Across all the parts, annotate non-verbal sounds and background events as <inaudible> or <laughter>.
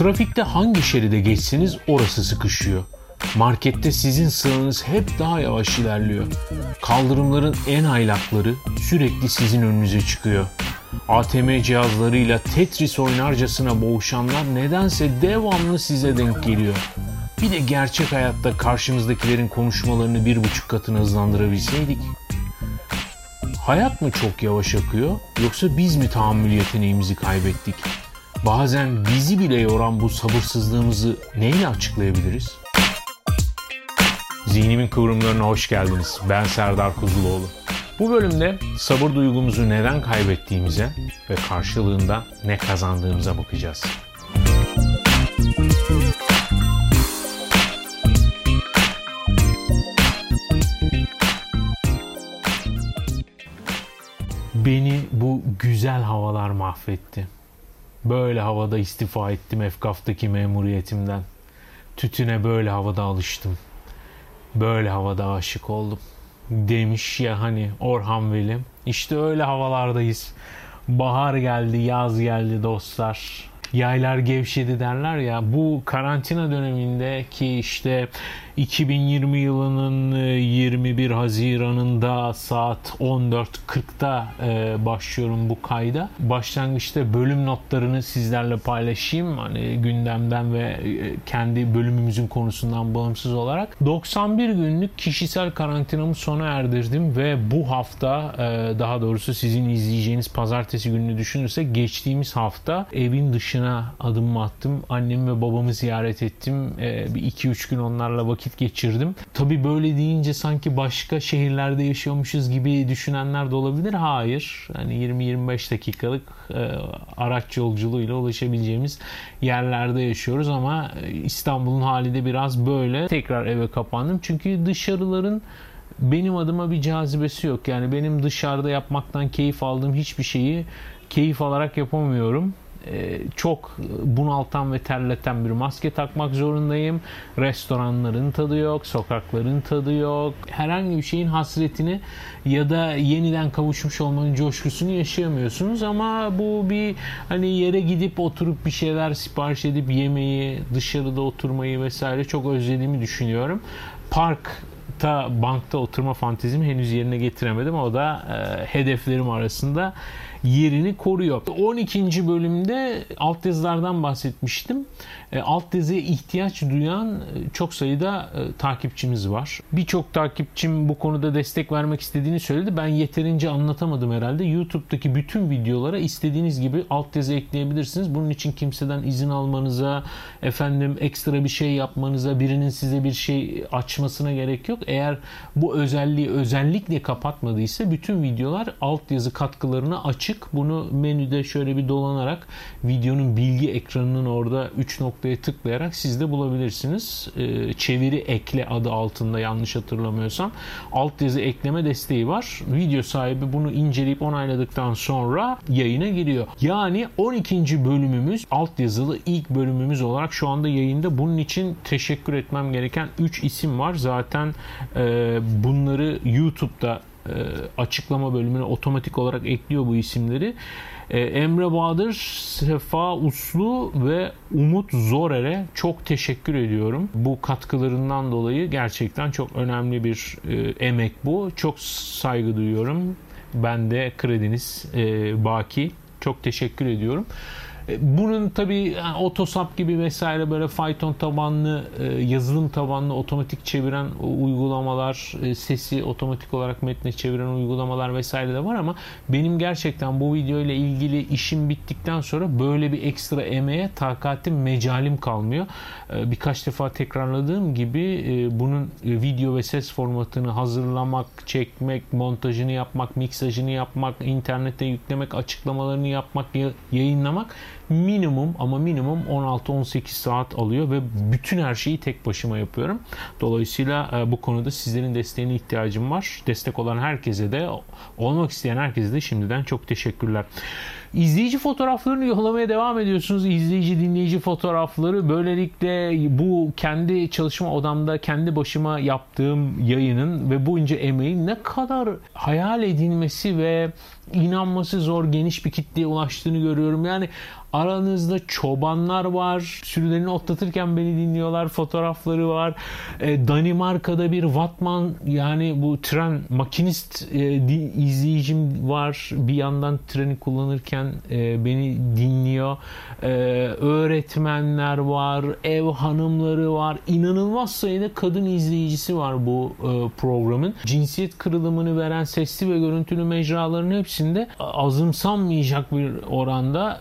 Trafikte hangi şeride geçseniz orası sıkışıyor. Markette sizin sıranız hep daha yavaş ilerliyor. Kaldırımların en aylakları sürekli sizin önünüze çıkıyor. ATM cihazlarıyla Tetris oynarcasına boğuşanlar nedense devamlı size denk geliyor. Bir de gerçek hayatta karşımızdakilerin konuşmalarını bir buçuk katına hızlandırabilseydik. Hayat mı çok yavaş akıyor yoksa biz mi tahammül yeteneğimizi kaybettik? Bazen bizi bile yoran bu sabırsızlığımızı neyle açıklayabiliriz? Zihnimin kıvrımlarına hoş geldiniz. Ben Serdar Kuzuloğlu. Bu bölümde sabır duygumuzu neden kaybettiğimize ve karşılığında ne kazandığımıza bakacağız. Beni bu güzel havalar mahvetti. Böyle havada istifa ettim Efkaf'taki memuriyetimden. Tütüne böyle havada alıştım. Böyle havada aşık oldum. Demiş ya hani Orhan Veli. İşte öyle havalardayız. Bahar geldi, yaz geldi dostlar. Yaylar gevşedi derler ya. Bu karantina döneminde ki işte 2020 yılının 21 e, Haziran'ında saat 14.40'da e, başlıyorum bu kayda. Başlangıçta bölüm notlarını sizlerle paylaşayım. Hani gündemden ve e, kendi bölümümüzün konusundan bağımsız olarak. 91 günlük kişisel karantinamı sona erdirdim ve bu hafta daha doğrusu sizin izleyeceğiniz pazartesi gününü düşünürsek geçtiğimiz hafta evin dışına adım attım. Annemi ve babamı ziyaret ettim. Bir 2-3 gün onlarla vakit vakit geçirdim. Tabi böyle deyince sanki başka şehirlerde yaşıyormuşuz gibi düşünenler de olabilir. Hayır. Yani 20-25 dakikalık e, araç yolculuğuyla ulaşabileceğimiz yerlerde yaşıyoruz ama İstanbul'un hali de biraz böyle. Tekrar eve kapandım. Çünkü dışarıların benim adıma bir cazibesi yok. Yani benim dışarıda yapmaktan keyif aldığım hiçbir şeyi keyif alarak yapamıyorum. Ee, çok bunaltan ve terleten bir maske takmak zorundayım. Restoranların tadı yok, sokakların tadı yok. Herhangi bir şeyin hasretini ya da yeniden kavuşmuş olmanın coşkusunu yaşayamıyorsunuz ama bu bir hani yere gidip oturup bir şeyler sipariş edip yemeyi, dışarıda oturmayı vesaire çok özlediğimi düşünüyorum. Park ta bankta oturma fantezimi henüz yerine getiremedim. O da e, hedeflerim arasında yerini koruyor. 12. bölümde alt yazılardan bahsetmiştim. E, alt yazıya ihtiyaç duyan e, çok sayıda e, takipçimiz var. Birçok takipçim bu konuda destek vermek istediğini söyledi. Ben yeterince anlatamadım herhalde. YouTube'daki bütün videolara istediğiniz gibi alt yazı ekleyebilirsiniz. Bunun için kimseden izin almanıza, efendim ekstra bir şey yapmanıza, birinin size bir şey açmasına gerek yok. Eğer bu özelliği özellikle kapatmadıysa bütün videolar alt yazı katkılarına açık. Bunu menüde şöyle bir dolanarak videonun bilgi ekranının orada 3 noktaya tıklayarak siz de bulabilirsiniz. Ee, çeviri ekle adı altında yanlış hatırlamıyorsam alt yazı ekleme desteği var. Video sahibi bunu inceleyip onayladıktan sonra yayına giriyor. Yani 12. bölümümüz alt yazılı ilk bölümümüz olarak şu anda yayında. Bunun için teşekkür etmem gereken 3 isim var. Zaten e, bunları YouTube'da e, açıklama bölümüne otomatik olarak ekliyor bu isimleri. E, Emre Bahadır, Sefa Uslu ve Umut Zorer'e çok teşekkür ediyorum. Bu katkılarından dolayı gerçekten çok önemli bir e, emek bu. Çok saygı duyuyorum. Ben de krediniz baki. Çok teşekkür ediyorum. E, bunun tabii yani Otosap gibi vesaire böyle Python tabanlı, e, yazılım tabanlı otomatik çeviren uygulamalar, e, sesi otomatik olarak metne çeviren uygulamalar vesaire de var ama benim gerçekten bu video ile ilgili işim bittikten sonra böyle bir ekstra emeğe takatim, mecalim kalmıyor. Birkaç defa tekrarladığım gibi bunun video ve ses formatını hazırlamak, çekmek, montajını yapmak, miksajını yapmak, internete yüklemek, açıklamalarını yapmak, yayınlamak minimum ama minimum 16-18 saat alıyor ve bütün her şeyi tek başıma yapıyorum. Dolayısıyla e, bu konuda sizlerin desteğine ihtiyacım var. Destek olan herkese de olmak isteyen herkese de şimdiden çok teşekkürler. İzleyici fotoğraflarını yollamaya devam ediyorsunuz. İzleyici, dinleyici fotoğrafları. Böylelikle bu kendi çalışma odamda kendi başıma yaptığım yayının ve bunca emeğin ne kadar hayal edilmesi ve inanması zor geniş bir kitleye ulaştığını görüyorum. Yani Aranızda çobanlar var. Sürülerini otlatırken beni dinliyorlar. Fotoğrafları var. E, Danimarka'da bir Vatman yani bu tren makinist e, izleyicim var. Bir yandan treni kullanırken e, beni dinliyor. E, öğretmenler var. Ev hanımları var. İnanılmaz sayıda kadın izleyicisi var bu e, programın. Cinsiyet kırılımını veren sesli ve görüntülü mecraların hepsinde azımsanmayacak bir oranda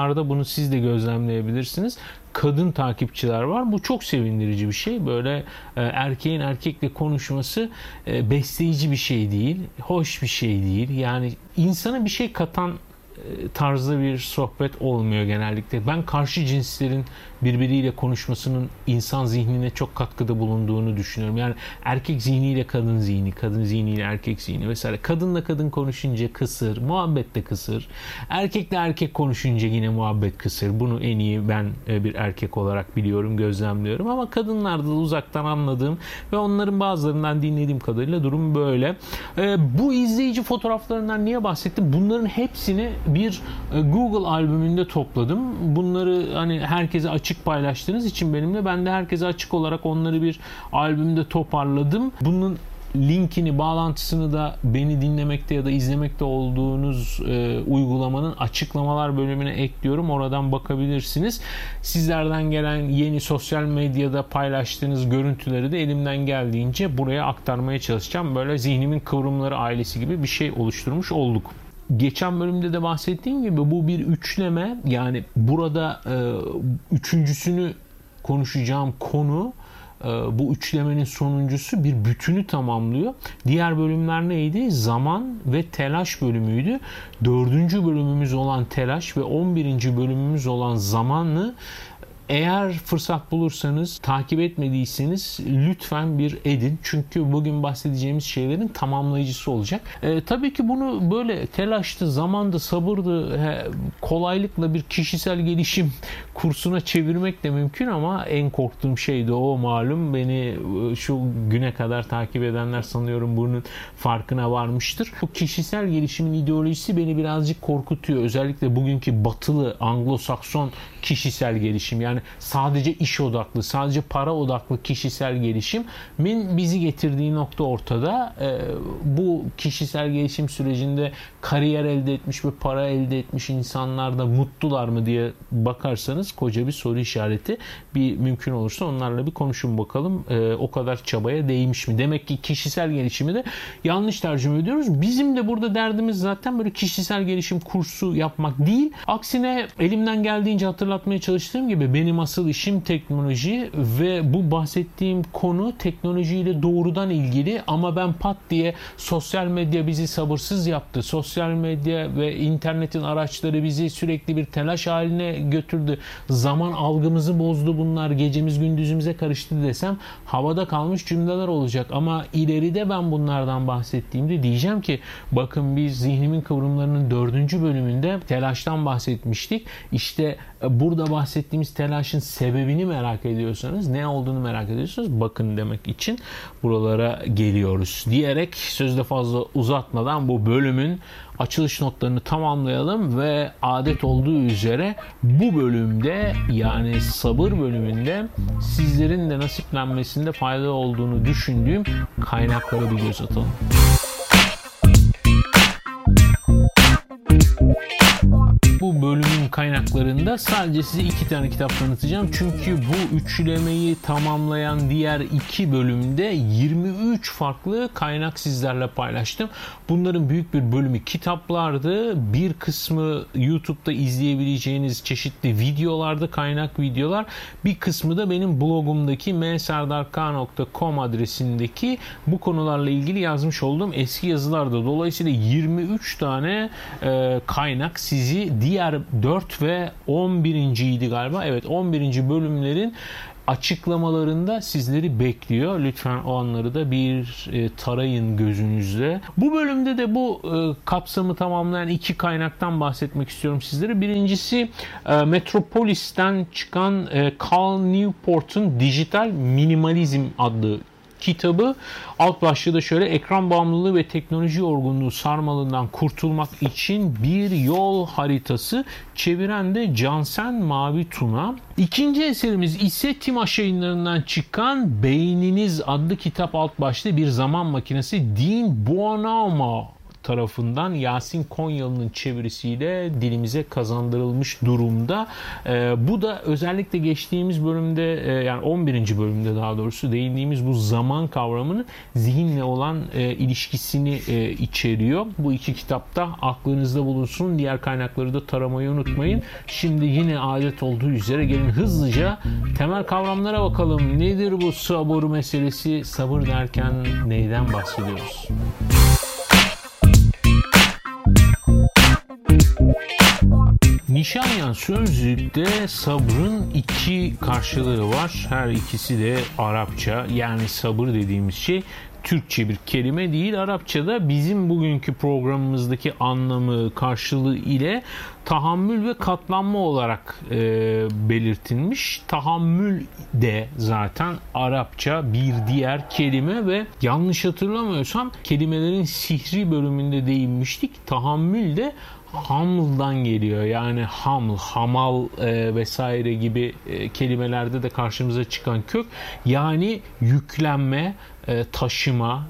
yorumlarda bunu siz de gözlemleyebilirsiniz kadın takipçiler var. Bu çok sevindirici bir şey. Böyle e, erkeğin erkekle konuşması e, besleyici bir şey değil, hoş bir şey değil. Yani insana bir şey katan e, tarzda bir sohbet olmuyor genellikle. Ben karşı cinslerin birbiriyle konuşmasının insan zihnine çok katkıda bulunduğunu düşünüyorum. Yani erkek zihniyle kadın zihni, kadın zihniyle erkek zihni vesaire. Kadınla kadın konuşunca kısır, muhabbet de kısır. Erkekle erkek konuşunca yine muhabbet kısır. Bunu en iyi ben e, bir erkek olarak biliyorum, gözlemliyorum. Ama kadınlarda da uzaktan anladığım ve onların bazılarından dinlediğim kadarıyla durum böyle. E, bu izleyici fotoğraflarından niye bahsettim? Bunların hepsini bir e, Google albümünde topladım. Bunları hani herkese açık açık paylaştığınız için benimle ben de herkese açık olarak onları bir albümde toparladım. Bunun linkini, bağlantısını da beni dinlemekte ya da izlemekte olduğunuz e, uygulamanın açıklamalar bölümüne ekliyorum. Oradan bakabilirsiniz. Sizlerden gelen yeni sosyal medyada paylaştığınız görüntüleri de elimden geldiğince buraya aktarmaya çalışacağım. Böyle zihnimin kıvrımları ailesi gibi bir şey oluşturmuş olduk geçen bölümde de bahsettiğim gibi bu bir üçleme yani burada e, üçüncüsünü konuşacağım konu e, bu üçlemenin sonuncusu bir bütünü tamamlıyor. Diğer bölümler neydi? Zaman ve telaş bölümüydü. Dördüncü bölümümüz olan telaş ve on birinci bölümümüz olan zamanlı eğer fırsat bulursanız, takip etmediyseniz lütfen bir edin. Çünkü bugün bahsedeceğimiz şeylerin tamamlayıcısı olacak. E, tabii ki bunu böyle telaştı, zamandı, sabırdı, he, kolaylıkla bir kişisel gelişim <laughs> kursuna çevirmek de mümkün ama en korktuğum şey de o malum. Beni e, şu güne kadar takip edenler sanıyorum bunun farkına varmıştır. Bu kişisel gelişimin ideolojisi beni birazcık korkutuyor. Özellikle bugünkü batılı, Anglo-Sakson kişisel gelişim. Yani sadece iş odaklı, sadece para odaklı kişisel gelişimin bizi getirdiği nokta ortada. E, bu kişisel gelişim sürecinde kariyer elde etmiş ve para elde etmiş insanlar da mutlular mı diye bakarsanız koca bir soru işareti. Bir mümkün olursa onlarla bir konuşun bakalım. E, o kadar çabaya değmiş mi? Demek ki kişisel gelişimi de yanlış tercüme ediyoruz. Bizim de burada derdimiz zaten böyle kişisel gelişim kursu yapmak değil. Aksine elimden geldiğince hatırlatmaya çalıştığım gibi benim asıl işim teknoloji ve bu bahsettiğim konu teknolojiyle doğrudan ilgili ama ben pat diye sosyal medya bizi sabırsız yaptı. Sosyal medya ve internetin araçları bizi sürekli bir telaş haline götürdü. Zaman algımızı bozdu bunlar. Gecemiz gündüzümüze karıştı desem havada kalmış cümleler olacak ama ileride ben bunlardan bahsettiğimde diyeceğim ki bakın biz zihnimin kıvrımlarının dördüncü bölümünde telaştan bahsetmiştik. İşte e, burada bahsettiğimiz telaşın sebebini merak ediyorsanız, ne olduğunu merak ediyorsanız bakın demek için buralara geliyoruz. Diyerek sözde fazla uzatmadan bu bölümün açılış notlarını tamamlayalım ve adet olduğu üzere bu bölümde yani sabır bölümünde sizlerin de nasiplenmesinde fayda olduğunu düşündüğüm kaynaklara bir göz atalım. Bu bölümün kaynaklarında sadece size iki tane kitap tanıtacağım. Çünkü bu üçlemeyi tamamlayan diğer iki bölümde 23 farklı kaynak sizlerle paylaştım. Bunların büyük bir bölümü kitaplardı. Bir kısmı YouTube'da izleyebileceğiniz çeşitli videolarda kaynak videolar. Bir kısmı da benim blogumdaki mserdark.com adresindeki bu konularla ilgili yazmış olduğum eski yazılarda. Dolayısıyla 23 tane e, kaynak sizi diğer 4 ve 11. idi galiba. Evet 11. bölümlerin açıklamalarında sizleri bekliyor. Lütfen o anları da bir e, tarayın gözünüzle. Bu bölümde de bu e, kapsamı tamamlayan iki kaynaktan bahsetmek istiyorum sizlere. Birincisi e, Metropolis'ten çıkan Cal Newport'un Dijital Minimalizm adlı kitabı alt başlığı da şöyle ekran bağımlılığı ve teknoloji yorgunluğu sarmalından kurtulmak için bir yol haritası çeviren de Cansen Mavi Tuna. İkinci eserimiz ise Timaş yayınlarından çıkan Beyniniz adlı kitap alt başlığı bir zaman makinesi Dean Buonanno tarafından Yasin Konyalı'nın çevirisiyle dilimize kazandırılmış durumda. E, bu da özellikle geçtiğimiz bölümde e, yani 11. bölümde daha doğrusu değindiğimiz bu zaman kavramının zihinle olan e, ilişkisini e, içeriyor. Bu iki kitapta aklınızda bulunsun. Diğer kaynakları da taramayı unutmayın. Şimdi yine adet olduğu üzere gelin hızlıca temel kavramlara bakalım. Nedir bu sabır meselesi? Sabır derken neyden bahsediyoruz? Nişanyan sözlükte sabrın iki karşılığı var. Her ikisi de Arapça. Yani sabır dediğimiz şey Türkçe bir kelime değil. Arapçada bizim bugünkü programımızdaki anlamı karşılığı ile tahammül ve katlanma olarak e, belirtilmiş. Tahammül de zaten Arapça bir diğer kelime ve yanlış hatırlamıyorsam kelimelerin sihri bölümünde değinmiştik. Tahammül de Haml'dan geliyor. Yani haml, hamal e, vesaire gibi e, kelimelerde de karşımıza çıkan kök. Yani yüklenme, e, taşıma,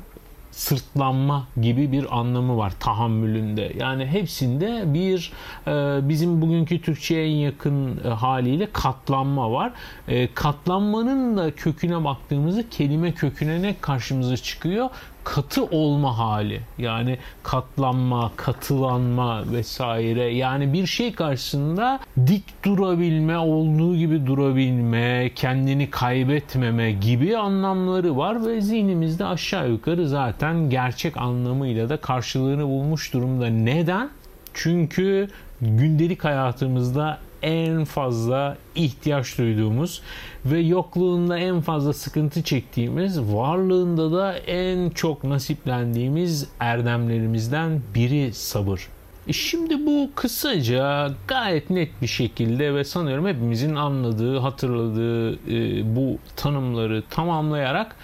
sırtlanma gibi bir anlamı var tahammülünde. Yani hepsinde bir e, bizim bugünkü Türkçe'ye en yakın e, haliyle katlanma var. E, katlanmanın da köküne baktığımızda kelime köküne ne karşımıza çıkıyor? Katı olma hali yani katlanma, katılanma vesaire yani bir şey karşısında dik durabilme, olduğu gibi durabilme, kendini kaybetmeme gibi anlamları var ve zihnimizde aşağı yukarı zaten gerçek anlamıyla da karşılığını bulmuş durumda. Neden? Çünkü gündelik hayatımızda en fazla ihtiyaç duyduğumuz ve yokluğunda en fazla sıkıntı çektiğimiz, varlığında da en çok nasiplendiğimiz erdemlerimizden biri sabır. E şimdi bu kısaca gayet net bir şekilde ve sanıyorum hepimizin anladığı, hatırladığı e, bu tanımları tamamlayarak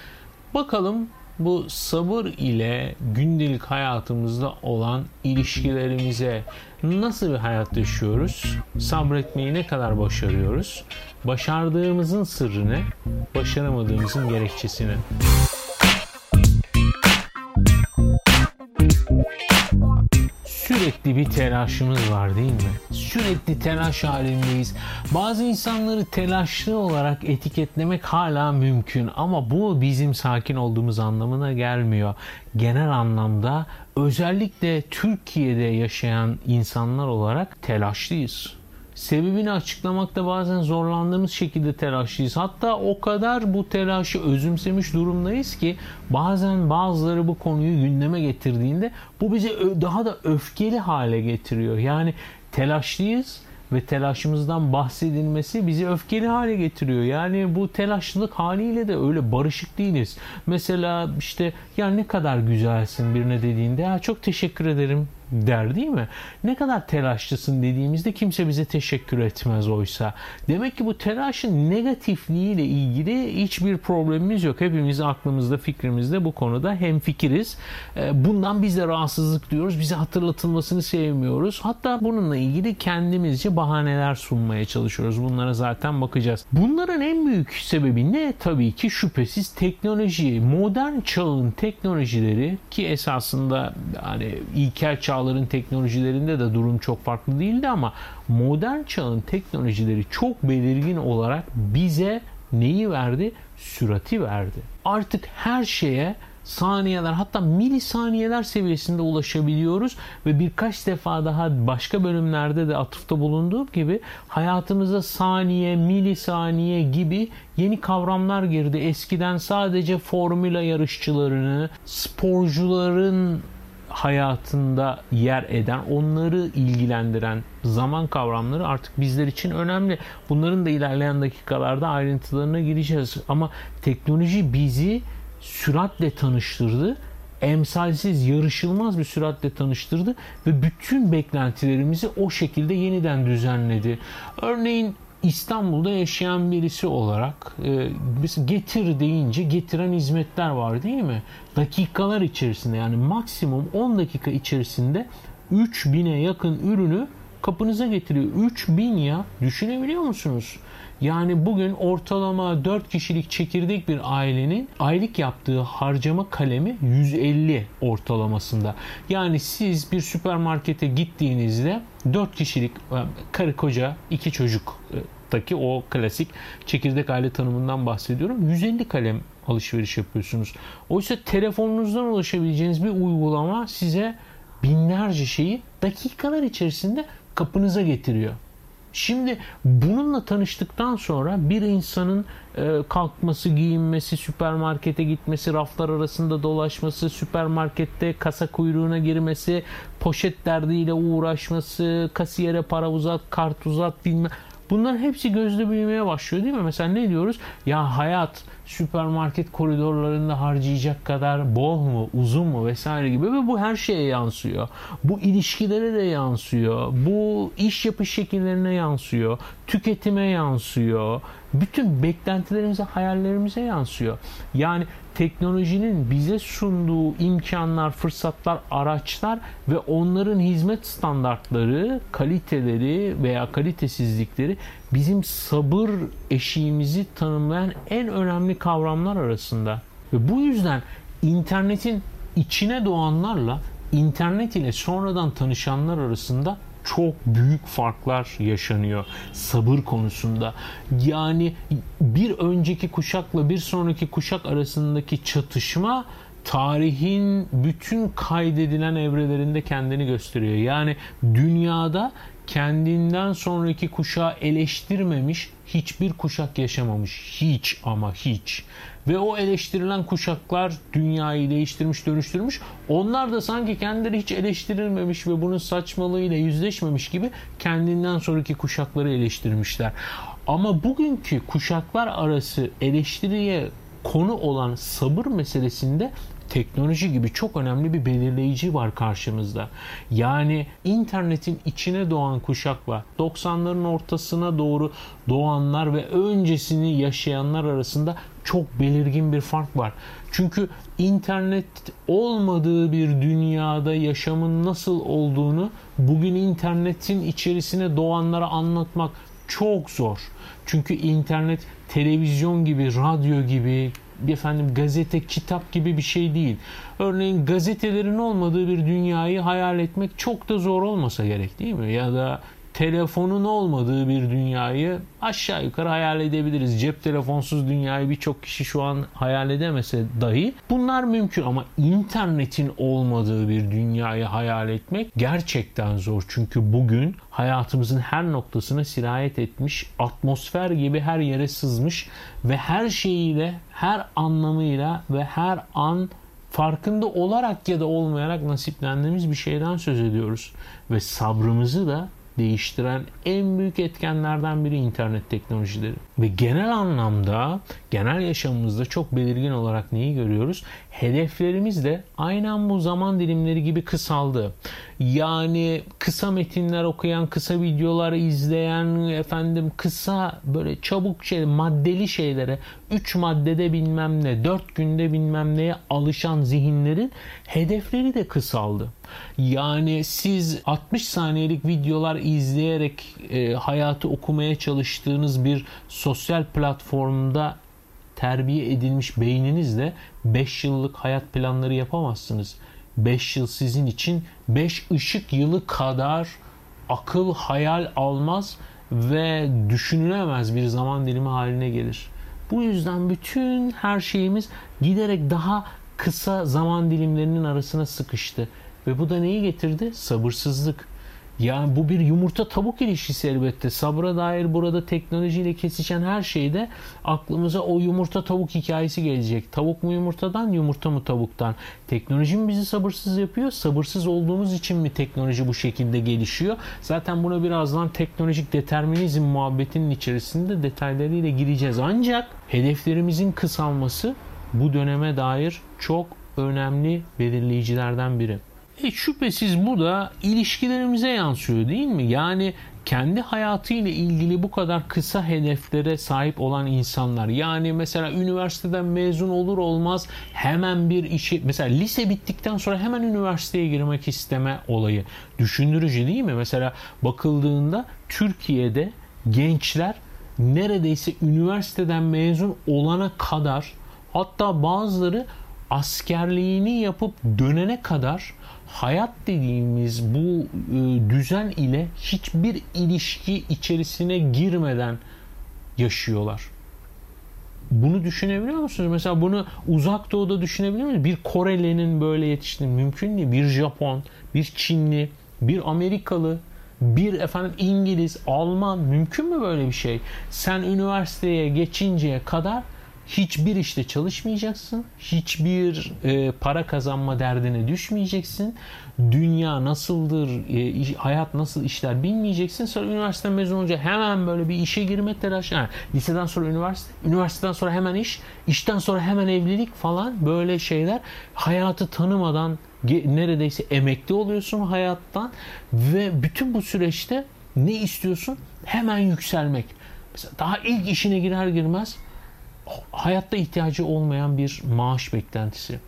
bakalım bu sabır ile gündelik hayatımızda olan ilişkilerimize nasıl bir hayat yaşıyoruz? Sabretmeyi ne kadar başarıyoruz? Başardığımızın sırrı ne? Başaramadığımızın gerekçesi ne? sürekli bir telaşımız var değil mi? Sürekli telaş halindeyiz. Bazı insanları telaşlı olarak etiketlemek hala mümkün ama bu bizim sakin olduğumuz anlamına gelmiyor. Genel anlamda özellikle Türkiye'de yaşayan insanlar olarak telaşlıyız sebebini açıklamakta bazen zorlandığımız şekilde telaşlıyız. Hatta o kadar bu telaşı özümsemiş durumdayız ki bazen bazıları bu konuyu gündeme getirdiğinde bu bizi daha da öfkeli hale getiriyor. Yani telaşlıyız ve telaşımızdan bahsedilmesi bizi öfkeli hale getiriyor. Yani bu telaşlılık haliyle de öyle barışık değiliz. Mesela işte ya ne kadar güzelsin birine dediğinde ya çok teşekkür ederim der değil mi? Ne kadar telaşlısın dediğimizde kimse bize teşekkür etmez oysa. Demek ki bu telaşın negatifliğiyle ilgili hiçbir problemimiz yok. Hepimiz aklımızda, fikrimizde bu konuda hem fikiriz. Ee, bundan biz de rahatsızlık diyoruz. Bize hatırlatılmasını sevmiyoruz. Hatta bununla ilgili kendimizce bahaneler sunmaya çalışıyoruz. Bunlara zaten bakacağız. Bunların en büyük sebebi ne? Tabii ki şüphesiz teknoloji. Modern çağın teknolojileri ki esasında hani ilkel çağ çağların teknolojilerinde de durum çok farklı değildi ama modern çağın teknolojileri çok belirgin olarak bize neyi verdi? Sürati verdi. Artık her şeye saniyeler hatta milisaniyeler seviyesinde ulaşabiliyoruz ve birkaç defa daha başka bölümlerde de atıfta bulunduğum gibi hayatımıza saniye, milisaniye gibi yeni kavramlar girdi. Eskiden sadece formüla yarışçılarını, sporcuların hayatında yer eden, onları ilgilendiren zaman kavramları artık bizler için önemli. Bunların da ilerleyen dakikalarda ayrıntılarına gireceğiz. Ama teknoloji bizi süratle tanıştırdı. Emsalsiz, yarışılmaz bir süratle tanıştırdı ve bütün beklentilerimizi o şekilde yeniden düzenledi. Örneğin İstanbul'da yaşayan birisi olarak e, getir deyince getiren hizmetler var değil mi? Dakikalar içerisinde yani maksimum 10 dakika içerisinde 3000'e yakın ürünü kapınıza getiriyor. 3000 ya düşünebiliyor musunuz? Yani bugün ortalama 4 kişilik çekirdek bir ailenin aylık yaptığı harcama kalemi 150 ortalamasında. Yani siz bir süpermarkete gittiğinizde 4 kişilik e, karı koca iki çocuk taki o klasik çekirdek aile tanımından bahsediyorum. 150 kalem alışveriş yapıyorsunuz. Oysa telefonunuzdan ulaşabileceğiniz bir uygulama size binlerce şeyi dakikalar içerisinde kapınıza getiriyor. Şimdi bununla tanıştıktan sonra bir insanın e, kalkması, giyinmesi, süpermarkete gitmesi, raflar arasında dolaşması, süpermarkette kasa kuyruğuna girmesi, poşet derdiyle uğraşması, kasiyere para uzat, kart uzat bilmem Bunların hepsi gözde büyümeye başlıyor değil mi? Mesela ne diyoruz? Ya hayat süpermarket koridorlarında harcayacak kadar bol mu, uzun mu vesaire gibi ve bu her şeye yansıyor. Bu ilişkilere de yansıyor. Bu iş yapış şekillerine yansıyor. Tüketime yansıyor. Bütün beklentilerimize, hayallerimize yansıyor. Yani teknolojinin bize sunduğu imkanlar, fırsatlar, araçlar ve onların hizmet standartları, kaliteleri veya kalitesizlikleri bizim sabır eşiğimizi tanımlayan en önemli kavramlar arasında. Ve bu yüzden internetin içine doğanlarla internet ile sonradan tanışanlar arasında çok büyük farklar yaşanıyor sabır konusunda. Yani bir önceki kuşakla bir sonraki kuşak arasındaki çatışma tarihin bütün kaydedilen evrelerinde kendini gösteriyor. Yani dünyada kendinden sonraki kuşağı eleştirmemiş hiçbir kuşak yaşamamış. Hiç ama hiç. Ve o eleştirilen kuşaklar dünyayı değiştirmiş, dönüştürmüş. Onlar da sanki kendileri hiç eleştirilmemiş ve bunun saçmalığıyla yüzleşmemiş gibi kendinden sonraki kuşakları eleştirmişler. Ama bugünkü kuşaklar arası eleştiriye konu olan sabır meselesinde teknoloji gibi çok önemli bir belirleyici var karşımızda. Yani internetin içine doğan kuşakla 90'ların ortasına doğru doğanlar ve öncesini yaşayanlar arasında çok belirgin bir fark var. Çünkü internet olmadığı bir dünyada yaşamın nasıl olduğunu bugün internetin içerisine doğanlara anlatmak çok zor. Çünkü internet televizyon gibi, radyo gibi, efendim gazete, kitap gibi bir şey değil. Örneğin gazetelerin olmadığı bir dünyayı hayal etmek çok da zor olmasa gerek değil mi? Ya da telefonun olmadığı bir dünyayı aşağı yukarı hayal edebiliriz. Cep telefonsuz dünyayı birçok kişi şu an hayal edemese dahi bunlar mümkün ama internetin olmadığı bir dünyayı hayal etmek gerçekten zor. Çünkü bugün hayatımızın her noktasına sirayet etmiş, atmosfer gibi her yere sızmış ve her şeyiyle, her anlamıyla ve her an farkında olarak ya da olmayarak nasiplendiğimiz bir şeyden söz ediyoruz. Ve sabrımızı da değiştiren en büyük etkenlerden biri internet teknolojileri. Ve genel anlamda, genel yaşamımızda çok belirgin olarak neyi görüyoruz? Hedeflerimiz de aynen bu zaman dilimleri gibi kısaldı. Yani kısa metinler okuyan, kısa videolar izleyen, efendim kısa böyle çabuk şey, maddeli şeylere, 3 maddede bilmem ne, 4 günde bilmem neye alışan zihinlerin hedefleri de kısaldı. Yani siz 60 saniyelik videolar izleyerek e, hayatı okumaya çalıştığınız bir sosyal platformda terbiye edilmiş beyninizle 5 yıllık hayat planları yapamazsınız. 5 yıl sizin için 5 ışık yılı kadar akıl hayal almaz ve düşünülemez bir zaman dilimi haline gelir. Bu yüzden bütün her şeyimiz giderek daha kısa zaman dilimlerinin arasına sıkıştı. Ve bu da neyi getirdi? Sabırsızlık. Yani bu bir yumurta tavuk ilişkisi elbette. Sabra dair burada teknolojiyle kesişen her şeyde aklımıza o yumurta tavuk hikayesi gelecek. Tavuk mu yumurtadan, yumurta mı tavuktan? Teknoloji mi bizi sabırsız yapıyor? Sabırsız olduğumuz için mi teknoloji bu şekilde gelişiyor? Zaten buna birazdan teknolojik determinizm muhabbetinin içerisinde detaylarıyla gireceğiz. Ancak hedeflerimizin kısalması bu döneme dair çok önemli belirleyicilerden biri. E şüphesiz bu da ilişkilerimize yansıyor değil mi? Yani kendi hayatıyla ilgili bu kadar kısa hedeflere sahip olan insanlar yani mesela üniversiteden mezun olur olmaz hemen bir işi mesela lise bittikten sonra hemen üniversiteye girmek isteme olayı düşündürücü değil mi? Mesela bakıldığında Türkiye'de gençler neredeyse üniversiteden mezun olana kadar hatta bazıları askerliğini yapıp dönene kadar hayat dediğimiz bu e, düzen ile hiçbir ilişki içerisine girmeden yaşıyorlar. Bunu düşünebiliyor musunuz? Mesela bunu uzak doğuda düşünebiliyor musunuz? Bir Koreli'nin böyle yetiştiğini mümkün değil. Bir Japon, bir Çinli, bir Amerikalı, bir efendim İngiliz, Alman mümkün mü böyle bir şey? Sen üniversiteye geçinceye kadar hiçbir işte çalışmayacaksın. Hiçbir e, para kazanma derdine düşmeyeceksin. Dünya nasıldır, e, hayat nasıl işler bilmeyeceksin. Sonra üniversite mezun olunca hemen böyle bir işe girme telaşı. Yani liseden sonra üniversite, üniversiteden sonra hemen iş, işten sonra hemen evlilik falan böyle şeyler. Hayatı tanımadan neredeyse emekli oluyorsun hayattan ve bütün bu süreçte ne istiyorsun? Hemen yükselmek. Mesela daha ilk işine girer girmez hayatta ihtiyacı olmayan bir maaş beklentisi.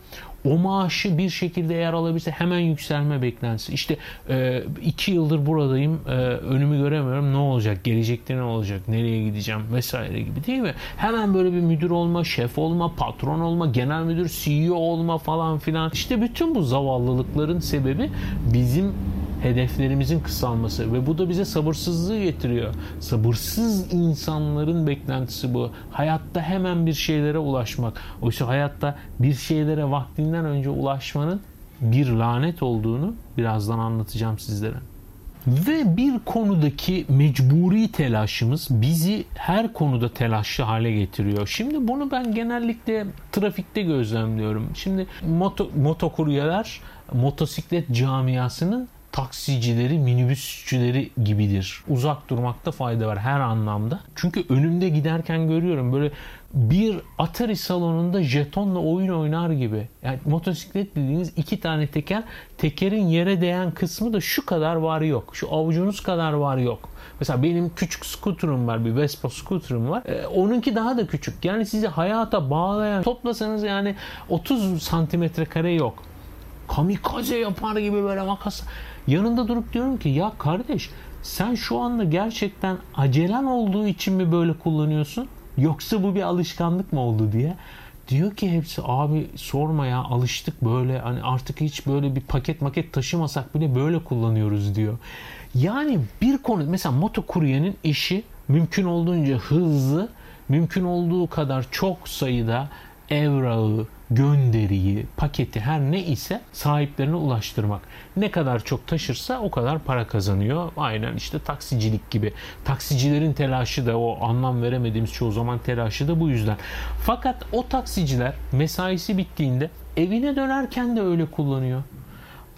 O maaşı bir şekilde eğer alabilirse hemen yükselme beklentisi. İşte e, iki yıldır buradayım, e, önümü göremiyorum. Ne olacak? Gelecekte ne olacak? Nereye gideceğim? Vesaire gibi değil mi? Hemen böyle bir müdür olma, şef olma, patron olma, genel müdür, CEO olma falan filan. İşte bütün bu zavallılıkların sebebi bizim hedeflerimizin kısalması ve bu da bize sabırsızlığı getiriyor. Sabırsız insanların beklentisi bu. Hayatta hemen bir şeylere ulaşmak. Oysa hayatta bir şeylere vaktinden önce ulaşmanın bir lanet olduğunu birazdan anlatacağım sizlere. Ve bir konudaki mecburi telaşımız bizi her konuda telaşlı hale getiriyor. Şimdi bunu ben genellikle trafikte gözlemliyorum. Şimdi moto, motokuryeler motosiklet camiasının taksicileri, minibüsçüleri gibidir. Uzak durmakta fayda var her anlamda. Çünkü önümde giderken görüyorum böyle bir Atari salonunda jetonla oyun oynar gibi. Yani motosiklet dediğiniz iki tane teker, tekerin yere değen kısmı da şu kadar var yok. Şu avucunuz kadar var yok. Mesela benim küçük skuterum var, bir Vespa skuterum var. Ee, onunki daha da küçük. Yani sizi hayata bağlayan, toplasanız yani 30 santimetre kare yok kamikaze yapar gibi böyle makas. Yanında durup diyorum ki ya kardeş sen şu anda gerçekten acelen olduğu için mi böyle kullanıyorsun? Yoksa bu bir alışkanlık mı oldu diye. Diyor ki hepsi abi sorma ya alıştık böyle hani artık hiç böyle bir paket maket taşımasak bile böyle kullanıyoruz diyor. Yani bir konu mesela motokuryenin işi mümkün olduğunca hızlı, mümkün olduğu kadar çok sayıda evrağı, gönderiyi, paketi her ne ise sahiplerine ulaştırmak. Ne kadar çok taşırsa o kadar para kazanıyor. Aynen işte taksicilik gibi. Taksicilerin telaşı da o anlam veremediğimiz çoğu zaman telaşı da bu yüzden. Fakat o taksiciler mesaisi bittiğinde evine dönerken de öyle kullanıyor.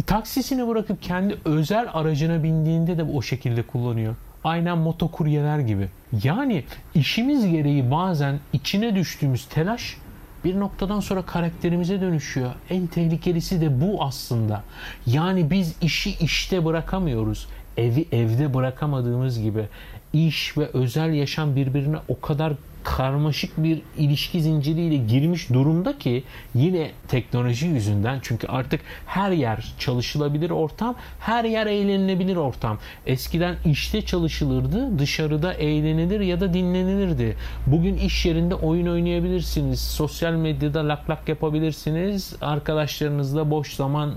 Taksisini bırakıp kendi özel aracına bindiğinde de o şekilde kullanıyor. Aynen motokuryeler gibi. Yani işimiz gereği bazen içine düştüğümüz telaş bir noktadan sonra karakterimize dönüşüyor. En tehlikelisi de bu aslında. Yani biz işi işte bırakamıyoruz. Evi evde bırakamadığımız gibi iş ve özel yaşam birbirine o kadar karmaşık bir ilişki zinciriyle girmiş durumda ki yine teknoloji yüzünden çünkü artık her yer çalışılabilir ortam, her yer eğlenilebilir ortam. Eskiden işte çalışılırdı, dışarıda eğlenilir ya da dinlenilirdi. Bugün iş yerinde oyun oynayabilirsiniz, sosyal medyada lak lak yapabilirsiniz, arkadaşlarınızla boş zaman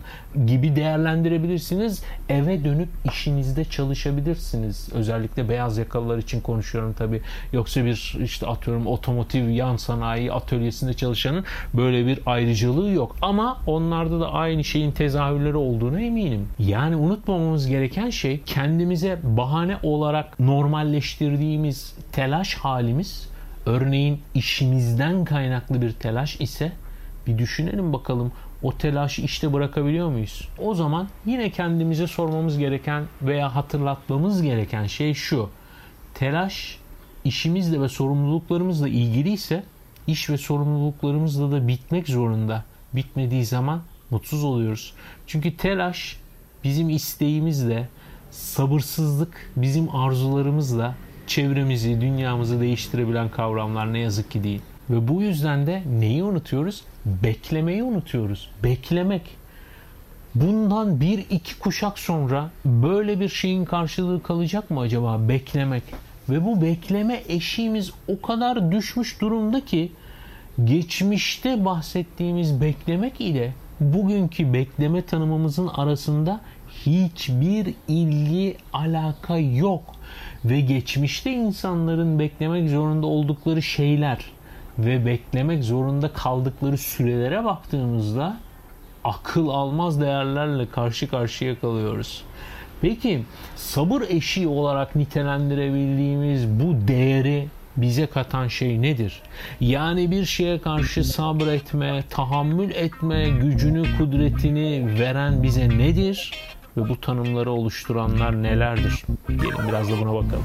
gibi değerlendirebilirsiniz. Eve dönüp işinizde çalışabilirsiniz. Özellikle beyaz yakalılar için konuşuyorum tabii. Yoksa bir işte atıyorum otomotiv yan sanayi atölyesinde çalışanın böyle bir ayrıcalığı yok. Ama onlarda da aynı şeyin tezahürleri olduğunu eminim. Yani unutmamamız gereken şey kendimize bahane olarak normalleştirdiğimiz telaş halimiz örneğin işimizden kaynaklı bir telaş ise bir düşünelim bakalım o telaşı işte bırakabiliyor muyuz? O zaman yine kendimize sormamız gereken veya hatırlatmamız gereken şey şu. Telaş işimizle ve sorumluluklarımızla ilgiliyse iş ve sorumluluklarımızla da bitmek zorunda. Bitmediği zaman mutsuz oluyoruz. Çünkü telaş bizim isteğimizle, sabırsızlık bizim arzularımızla çevremizi, dünyamızı değiştirebilen kavramlar ne yazık ki değil. Ve bu yüzden de neyi unutuyoruz? Beklemeyi unutuyoruz. Beklemek. Bundan bir iki kuşak sonra böyle bir şeyin karşılığı kalacak mı acaba? Beklemek. Ve bu bekleme eşiğimiz o kadar düşmüş durumda ki geçmişte bahsettiğimiz beklemek ile bugünkü bekleme tanımımızın arasında hiçbir ilgi, alaka yok. Ve geçmişte insanların beklemek zorunda oldukları şeyler ve beklemek zorunda kaldıkları sürelere baktığımızda akıl almaz değerlerle karşı karşıya kalıyoruz. Peki sabır eşiği olarak nitelendirebildiğimiz bu değeri bize katan şey nedir? Yani bir şeye karşı sabretme, tahammül etme gücünü, kudretini veren bize nedir? Ve bu tanımları oluşturanlar nelerdir? Gelin biraz da buna bakalım.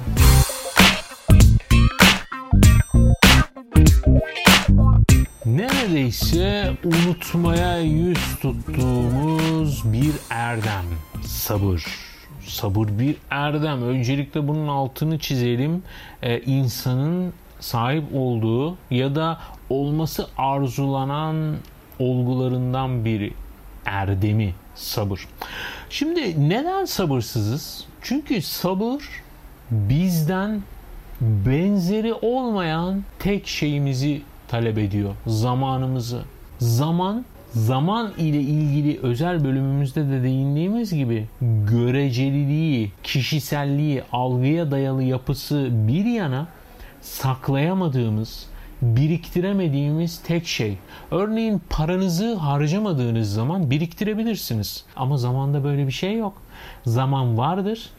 Neredeyse unutmaya yüz tuttuğumuz bir erdem. Sabır. Sabır bir erdem. Öncelikle bunun altını çizelim. Ee, insanın sahip olduğu ya da olması arzulanan olgularından biri. Erdemi, sabır. Şimdi neden sabırsızız? Çünkü sabır bizden benzeri olmayan tek şeyimizi talep ediyor. Zamanımızı. Zaman zaman ile ilgili özel bölümümüzde de değindiğimiz gibi göreceliliği, kişiselliği, algıya dayalı yapısı bir yana saklayamadığımız, biriktiremediğimiz tek şey. Örneğin paranızı harcamadığınız zaman biriktirebilirsiniz. Ama zamanda böyle bir şey yok. Zaman vardır.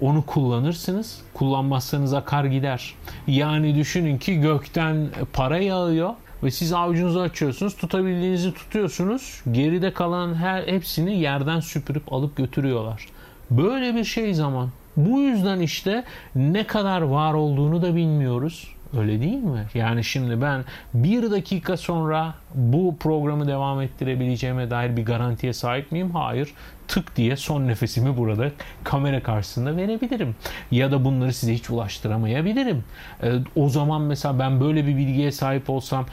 Onu kullanırsınız. Kullanmazsanız akar gider. Yani düşünün ki gökten para yağıyor ve siz avucunuzu açıyorsunuz, tutabildiğinizi tutuyorsunuz. Geride kalan her hepsini yerden süpürüp alıp götürüyorlar. Böyle bir şey zaman. Bu yüzden işte ne kadar var olduğunu da bilmiyoruz. Öyle değil mi? Yani şimdi ben bir dakika sonra bu programı devam ettirebileceğime dair bir garantiye sahip miyim? Hayır. Tık diye son nefesimi burada kamera karşısında verebilirim. Ya da bunları size hiç ulaştıramayabilirim. Ee, o zaman mesela ben böyle bir bilgiye sahip olsam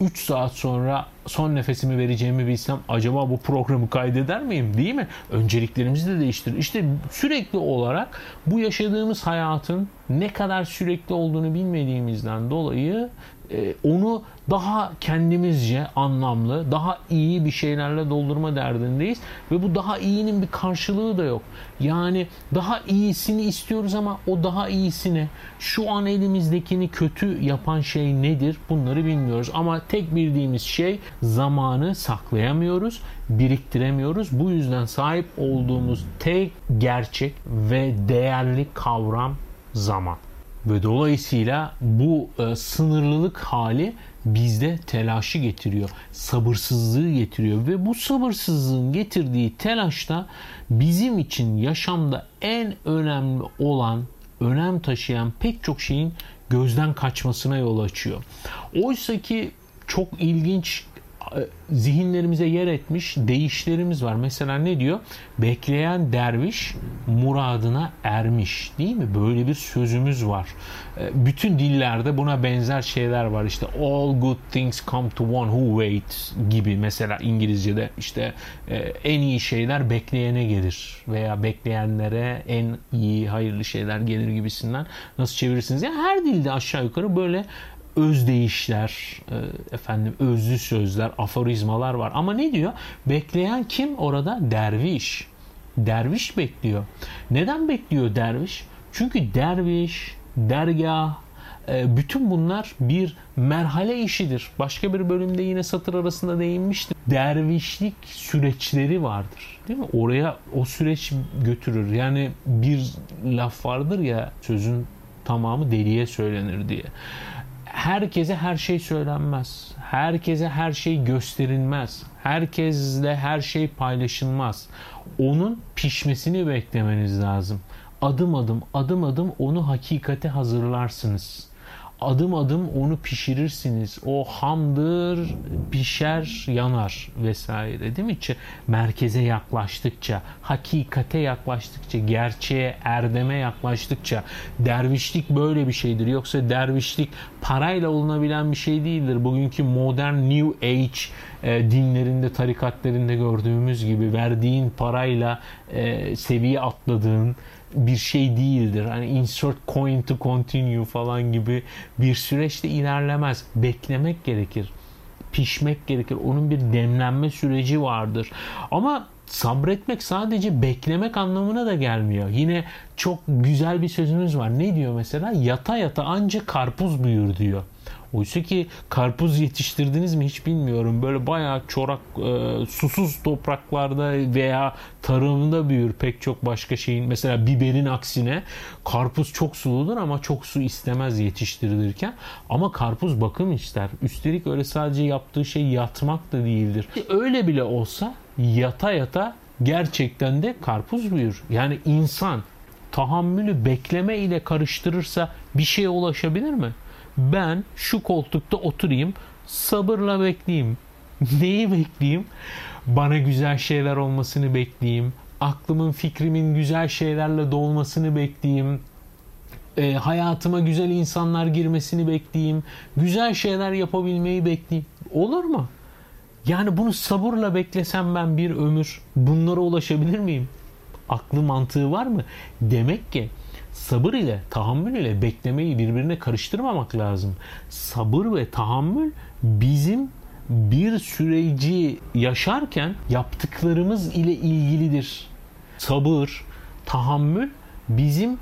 3 saat sonra son nefesimi vereceğimi bilsem acaba bu programı kaydeder miyim değil mi? Önceliklerimizi de değiştirir. İşte sürekli olarak bu yaşadığımız hayatın ne kadar sürekli olduğunu bilmediğimizden dolayı e, onu daha kendimizce anlamlı, daha iyi bir şeylerle doldurma derdindeyiz ve bu daha iyinin bir karşılığı da yok. Yani daha iyisini istiyoruz ama o daha iyisini, şu an elimizdekini kötü yapan şey nedir? Bunları bilmiyoruz ama tek bildiğimiz şey zamanı saklayamıyoruz, biriktiremiyoruz. Bu yüzden sahip olduğumuz tek gerçek ve değerli kavram zaman. Ve dolayısıyla bu e, sınırlılık hali bizde telaşı getiriyor. Sabırsızlığı getiriyor ve bu sabırsızlığın getirdiği telaşta bizim için yaşamda en önemli olan, önem taşıyan pek çok şeyin gözden kaçmasına yol açıyor. Oysa ki çok ilginç zihinlerimize yer etmiş değişlerimiz var. Mesela ne diyor? Bekleyen derviş muradına ermiş. Değil mi? Böyle bir sözümüz var. E, bütün dillerde buna benzer şeyler var. İşte all good things come to one who waits gibi mesela İngilizce'de işte e, en iyi şeyler bekleyene gelir veya bekleyenlere en iyi hayırlı şeyler gelir gibisinden nasıl çevirirsiniz? Yani her dilde aşağı yukarı böyle özdeyişler, e, efendim özlü sözler, aforizmalar var. Ama ne diyor? Bekleyen kim orada? Derviş. Derviş bekliyor. Neden bekliyor derviş? Çünkü derviş, dergah, e, bütün bunlar bir merhale işidir. Başka bir bölümde yine satır arasında değinmiştim. Dervişlik süreçleri vardır. Değil mi? Oraya o süreç götürür. Yani bir laf vardır ya sözün tamamı deliye söylenir diye herkese her şey söylenmez. Herkese her şey gösterilmez. Herkesle her şey paylaşılmaz. Onun pişmesini beklemeniz lazım. Adım adım, adım adım onu hakikate hazırlarsınız. adım adım onu pişirirsiniz. O hamdır, pişer, yanar vesaire değil mi? Merkeze yaklaştıkça, hakikate yaklaştıkça, gerçeğe, erdeme yaklaştıkça dervişlik böyle bir şeydir. Yoksa dervişlik parayla olunabilen bir şey değildir. Bugünkü modern New Age e, dinlerinde, tarikatlarında gördüğümüz gibi verdiğin parayla e, seviye atladığın, bir şey değildir. Hani insert coin to continue falan gibi bir süreçte ilerlemez. Beklemek gerekir. Pişmek gerekir. Onun bir demlenme süreci vardır. Ama sabretmek sadece beklemek anlamına da gelmiyor. Yine çok güzel bir sözümüz var. Ne diyor mesela? Yata yata ancak karpuz büyür diyor. Oysa ki karpuz yetiştirdiniz mi hiç bilmiyorum. Böyle bayağı çorak, e, susuz topraklarda veya tarımda büyür pek çok başka şeyin. Mesela biberin aksine karpuz çok suludur ama çok su istemez yetiştirilirken. Ama karpuz bakım ister. Üstelik öyle sadece yaptığı şey yatmak da değildir. Öyle bile olsa yata yata gerçekten de karpuz büyür. Yani insan tahammülü bekleme ile karıştırırsa bir şeye ulaşabilir mi? ben şu koltukta oturayım sabırla bekleyeyim. <laughs> Neyi bekleyeyim? Bana güzel şeyler olmasını bekleyeyim. Aklımın fikrimin güzel şeylerle dolmasını bekleyeyim. E, hayatıma güzel insanlar girmesini bekleyeyim. Güzel şeyler yapabilmeyi bekleyeyim. Olur mu? Yani bunu sabırla beklesem ben bir ömür bunlara ulaşabilir miyim? Aklı mantığı var mı? Demek ki sabır ile tahammül ile beklemeyi birbirine karıştırmamak lazım. Sabır ve tahammül bizim bir süreci yaşarken yaptıklarımız ile ilgilidir. Sabır, tahammül bizim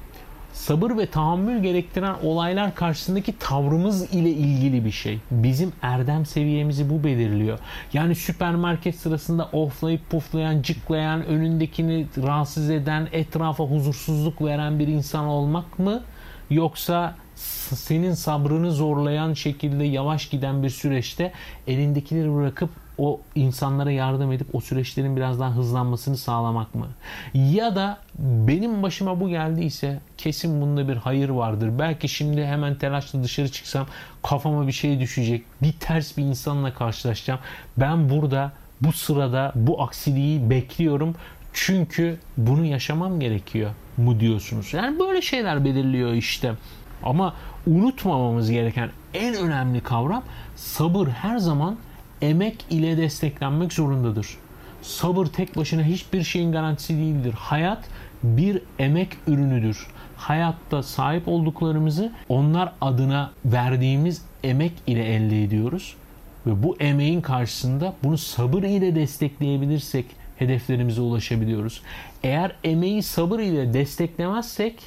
sabır ve tahammül gerektiren olaylar karşısındaki tavrımız ile ilgili bir şey. Bizim erdem seviyemizi bu belirliyor. Yani süpermarket sırasında oflayıp puflayan, cıklayan, önündekini rahatsız eden, etrafa huzursuzluk veren bir insan olmak mı? Yoksa senin sabrını zorlayan şekilde yavaş giden bir süreçte elindekileri bırakıp o insanlara yardım edip o süreçlerin biraz daha hızlanmasını sağlamak mı? Ya da benim başıma bu geldiyse kesin bunda bir hayır vardır. Belki şimdi hemen telaşla dışarı çıksam kafama bir şey düşecek. Bir ters bir insanla karşılaşacağım. Ben burada bu sırada bu aksiliği bekliyorum. Çünkü bunu yaşamam gerekiyor mu diyorsunuz. Yani böyle şeyler belirliyor işte. Ama unutmamamız gereken en önemli kavram sabır her zaman emek ile desteklenmek zorundadır. Sabır tek başına hiçbir şeyin garantisi değildir. Hayat bir emek ürünüdür. Hayatta sahip olduklarımızı onlar adına verdiğimiz emek ile elde ediyoruz. Ve bu emeğin karşısında bunu sabır ile destekleyebilirsek hedeflerimize ulaşabiliyoruz. Eğer emeği sabır ile desteklemezsek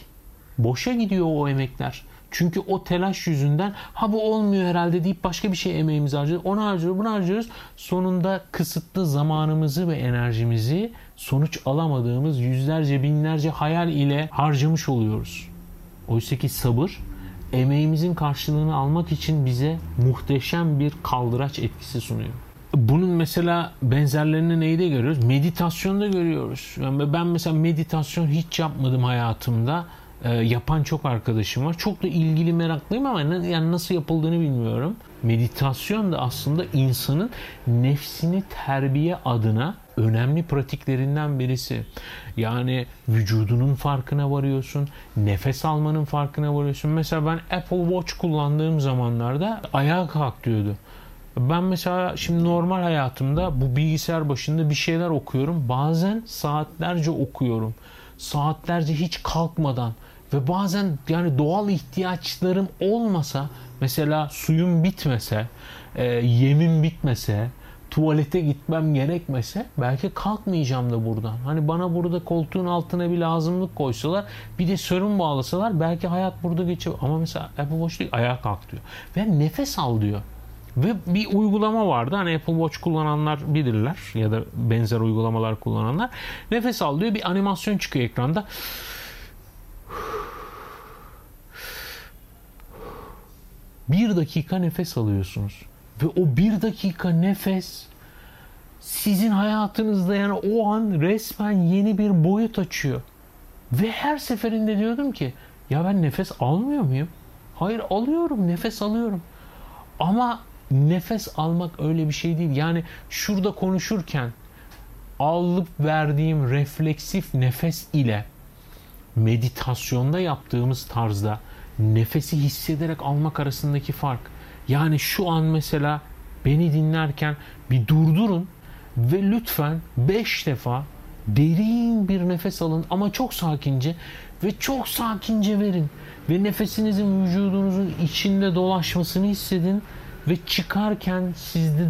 boşa gidiyor o emekler. Çünkü o telaş yüzünden ha bu olmuyor herhalde deyip başka bir şey emeğimizi harcıyoruz. Onu harcıyoruz, bunu harcıyoruz. Sonunda kısıtlı zamanımızı ve enerjimizi sonuç alamadığımız yüzlerce binlerce hayal ile harcamış oluyoruz. Oysa ki sabır emeğimizin karşılığını almak için bize muhteşem bir kaldıraç etkisi sunuyor. Bunun mesela benzerlerini neyde görüyoruz? Meditasyonda görüyoruz. Ben mesela meditasyon hiç yapmadım hayatımda e, yapan çok arkadaşım var. Çok da ilgili meraklıyım ama yani nasıl yapıldığını bilmiyorum. Meditasyon da aslında insanın nefsini terbiye adına önemli pratiklerinden birisi. Yani vücudunun farkına varıyorsun, nefes almanın farkına varıyorsun. Mesela ben Apple Watch kullandığım zamanlarda ayağa kalk diyordu. Ben mesela şimdi normal hayatımda bu bilgisayar başında bir şeyler okuyorum. Bazen saatlerce okuyorum. Saatlerce hiç kalkmadan ve bazen yani doğal ihtiyaçlarım olmasa mesela suyum bitmese, e, yemim bitmese, tuvalete gitmem gerekmese belki kalkmayacağım da buradan. Hani bana burada koltuğun altına bir lazımlık koysalar bir de serum bağlasalar belki hayat burada geçiyor. Ama mesela Apple Watch değil ayağa kalk diyor. Ve nefes al diyor. Ve bir uygulama vardı. Hani Apple Watch kullananlar bilirler ya da benzer uygulamalar kullananlar. Nefes al diyor. Bir animasyon çıkıyor ekranda. Bir dakika nefes alıyorsunuz. Ve o bir dakika nefes sizin hayatınızda yani o an resmen yeni bir boyut açıyor. Ve her seferinde diyordum ki ya ben nefes almıyor muyum? Hayır alıyorum, nefes alıyorum. Ama nefes almak öyle bir şey değil. Yani şurada konuşurken alıp verdiğim refleksif nefes ile meditasyonda yaptığımız tarzda nefesi hissederek almak arasındaki fark. Yani şu an mesela beni dinlerken bir durdurun ve lütfen 5 defa derin bir nefes alın ama çok sakince ve çok sakince verin ve nefesinizin vücudunuzun içinde dolaşmasını hissedin ve çıkarken sizde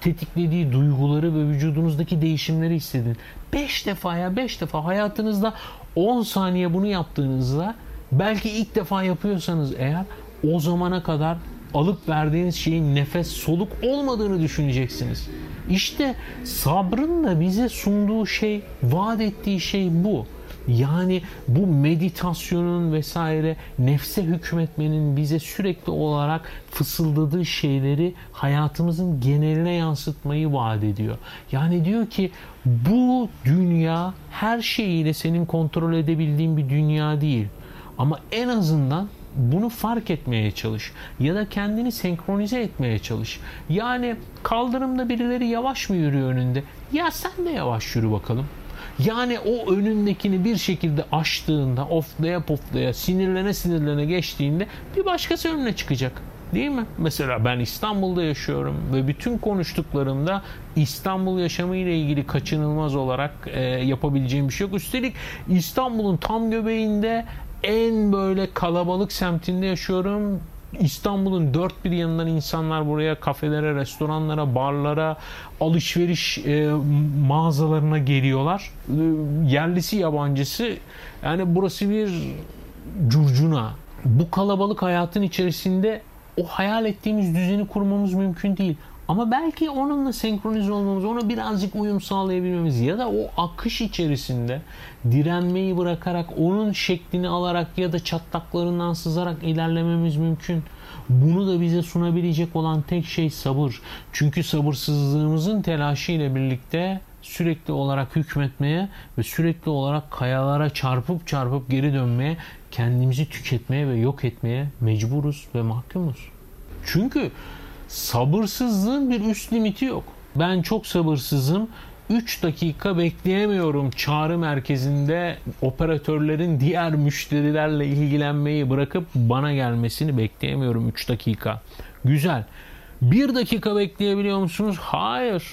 tetiklediği duyguları ve vücudunuzdaki değişimleri hissedin. 5 defa ya 5 defa hayatınızda 10 saniye bunu yaptığınızda belki ilk defa yapıyorsanız eğer o zamana kadar alıp verdiğiniz şeyin nefes soluk olmadığını düşüneceksiniz. İşte sabrın da bize sunduğu şey, vaat ettiği şey bu. Yani bu meditasyonun vesaire nefse hükmetmenin bize sürekli olarak fısıldadığı şeyleri hayatımızın geneline yansıtmayı vaat ediyor. Yani diyor ki bu dünya her şeyiyle senin kontrol edebildiğin bir dünya değil. Ama en azından bunu fark etmeye çalış ya da kendini senkronize etmeye çalış. Yani kaldırımda birileri yavaş mı yürüyor önünde? Ya sen de yavaş yürü bakalım. Yani o önündekini bir şekilde aştığında, oflaya poflaya, sinirlene sinirlene geçtiğinde bir başkası önüne çıkacak. Değil mi? Mesela ben İstanbul'da yaşıyorum ve bütün konuştuklarımda İstanbul yaşamı ile ilgili kaçınılmaz olarak e, yapabileceğim bir şey yok. Üstelik İstanbul'un tam göbeğinde en böyle kalabalık semtinde yaşıyorum. İstanbul'un dört bir yanından insanlar buraya kafelere, restoranlara, barlara, alışveriş e, mağazalarına geliyorlar. E, yerlisi, yabancısı. Yani burası bir curcuna. Bu kalabalık hayatın içerisinde o hayal ettiğimiz düzeni kurmamız mümkün değil. Ama belki onunla senkronize olmamız, ona birazcık uyum sağlayabilmemiz ya da o akış içerisinde direnmeyi bırakarak onun şeklini alarak ya da çatlaklarından sızarak ilerlememiz mümkün. Bunu da bize sunabilecek olan tek şey sabır. Çünkü sabırsızlığımızın telaşı ile birlikte sürekli olarak hükmetmeye ve sürekli olarak kayalara çarpıp çarpıp geri dönmeye, kendimizi tüketmeye ve yok etmeye mecburuz ve mahkumuz. Çünkü sabırsızlığın bir üst limiti yok. Ben çok sabırsızım. 3 dakika bekleyemiyorum çağrı merkezinde operatörlerin diğer müşterilerle ilgilenmeyi bırakıp bana gelmesini bekleyemiyorum 3 dakika. Güzel. 1 dakika bekleyebiliyor musunuz? Hayır.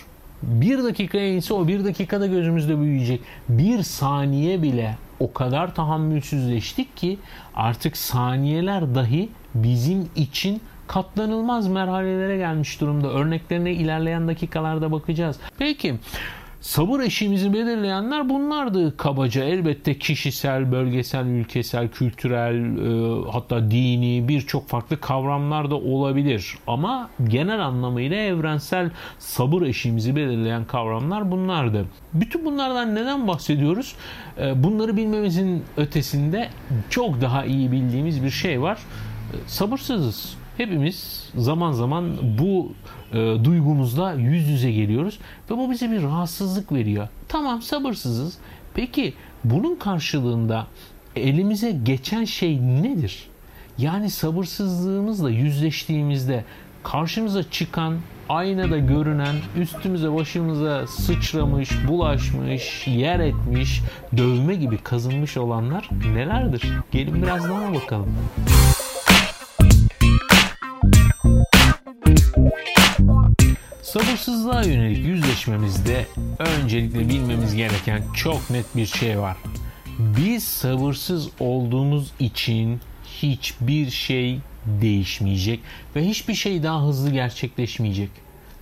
Bir dakikaya inse o bir dakikada gözümüzde büyüyecek. Bir saniye bile o kadar tahammülsüzleştik ki artık saniyeler dahi bizim için katlanılmaz merhalelere gelmiş durumda. Örneklerine ilerleyen dakikalarda bakacağız. Peki Sabır eşiğimizi belirleyenler bunlardı kabaca. Elbette kişisel, bölgesel, ülkesel, kültürel e, hatta dini birçok farklı kavramlar da olabilir. Ama genel anlamıyla evrensel sabır eşiğimizi belirleyen kavramlar bunlardı. Bütün bunlardan neden bahsediyoruz? E, bunları bilmemizin ötesinde çok daha iyi bildiğimiz bir şey var. E, sabırsızız. Hepimiz zaman zaman bu e, duygumuzla yüz yüze geliyoruz ve bu bize bir rahatsızlık veriyor. Tamam sabırsızız. Peki bunun karşılığında elimize geçen şey nedir? Yani sabırsızlığımızla yüzleştiğimizde karşımıza çıkan, aynada görünen, üstümüze başımıza sıçramış, bulaşmış, yer etmiş, dövme gibi kazınmış olanlar nelerdir? Gelin biraz daha bakalım. Sabırsızlığa yönelik yüzleşmemizde öncelikle bilmemiz gereken çok net bir şey var. Biz sabırsız olduğumuz için hiçbir şey değişmeyecek ve hiçbir şey daha hızlı gerçekleşmeyecek.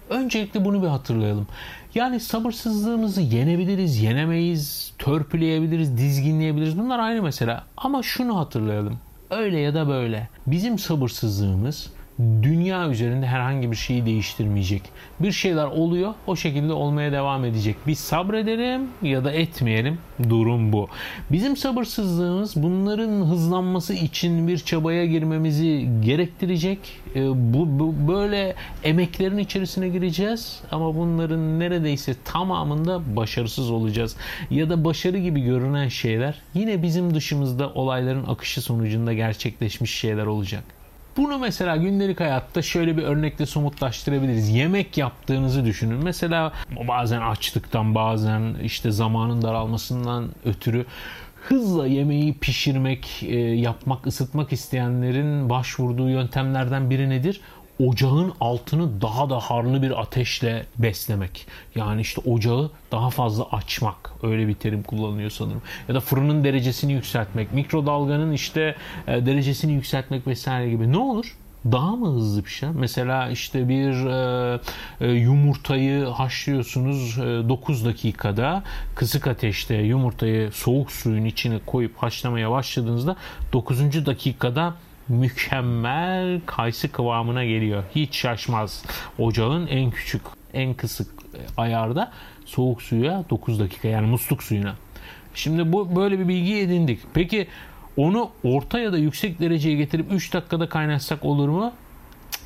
Öncelikle bunu bir hatırlayalım. Yani sabırsızlığımızı yenebiliriz, yenemeyiz, törpüleyebiliriz, dizginleyebiliriz. Bunlar aynı mesela. Ama şunu hatırlayalım. Öyle ya da böyle. Bizim sabırsızlığımız dünya üzerinde herhangi bir şeyi değiştirmeyecek. Bir şeyler oluyor, o şekilde olmaya devam edecek. Biz sabredelim ya da etmeyelim. Durum bu. Bizim sabırsızlığımız bunların hızlanması için bir çabaya girmemizi gerektirecek. E, bu, bu böyle emeklerin içerisine gireceğiz ama bunların neredeyse tamamında başarısız olacağız. Ya da başarı gibi görünen şeyler yine bizim dışımızda olayların akışı sonucunda gerçekleşmiş şeyler olacak. Bunu mesela gündelik hayatta şöyle bir örnekle somutlaştırabiliriz. Yemek yaptığınızı düşünün. Mesela bazen açlıktan bazen işte zamanın daralmasından ötürü hızla yemeği pişirmek, e, yapmak, ısıtmak isteyenlerin başvurduğu yöntemlerden biri nedir? Ocağın altını daha da harlı bir ateşle beslemek. Yani işte ocağı daha fazla açmak. Öyle bir terim kullanılıyor sanırım. Ya da fırının derecesini yükseltmek. Mikrodalganın işte e, derecesini yükseltmek vesaire gibi. Ne olur? daha mı hızlı pişer? Mesela işte bir e, e, yumurtayı haşlıyorsunuz e, 9 dakikada kısık ateşte yumurtayı soğuk suyun içine koyup haşlamaya başladığınızda 9. dakikada mükemmel kayısı kıvamına geliyor. Hiç şaşmaz. Ocağın en küçük, en kısık ayarda soğuk suya 9 dakika yani musluk suyuna. Şimdi bu böyle bir bilgi edindik. Peki onu orta ya da yüksek dereceye getirip 3 dakikada kaynatsak olur mu? Cık,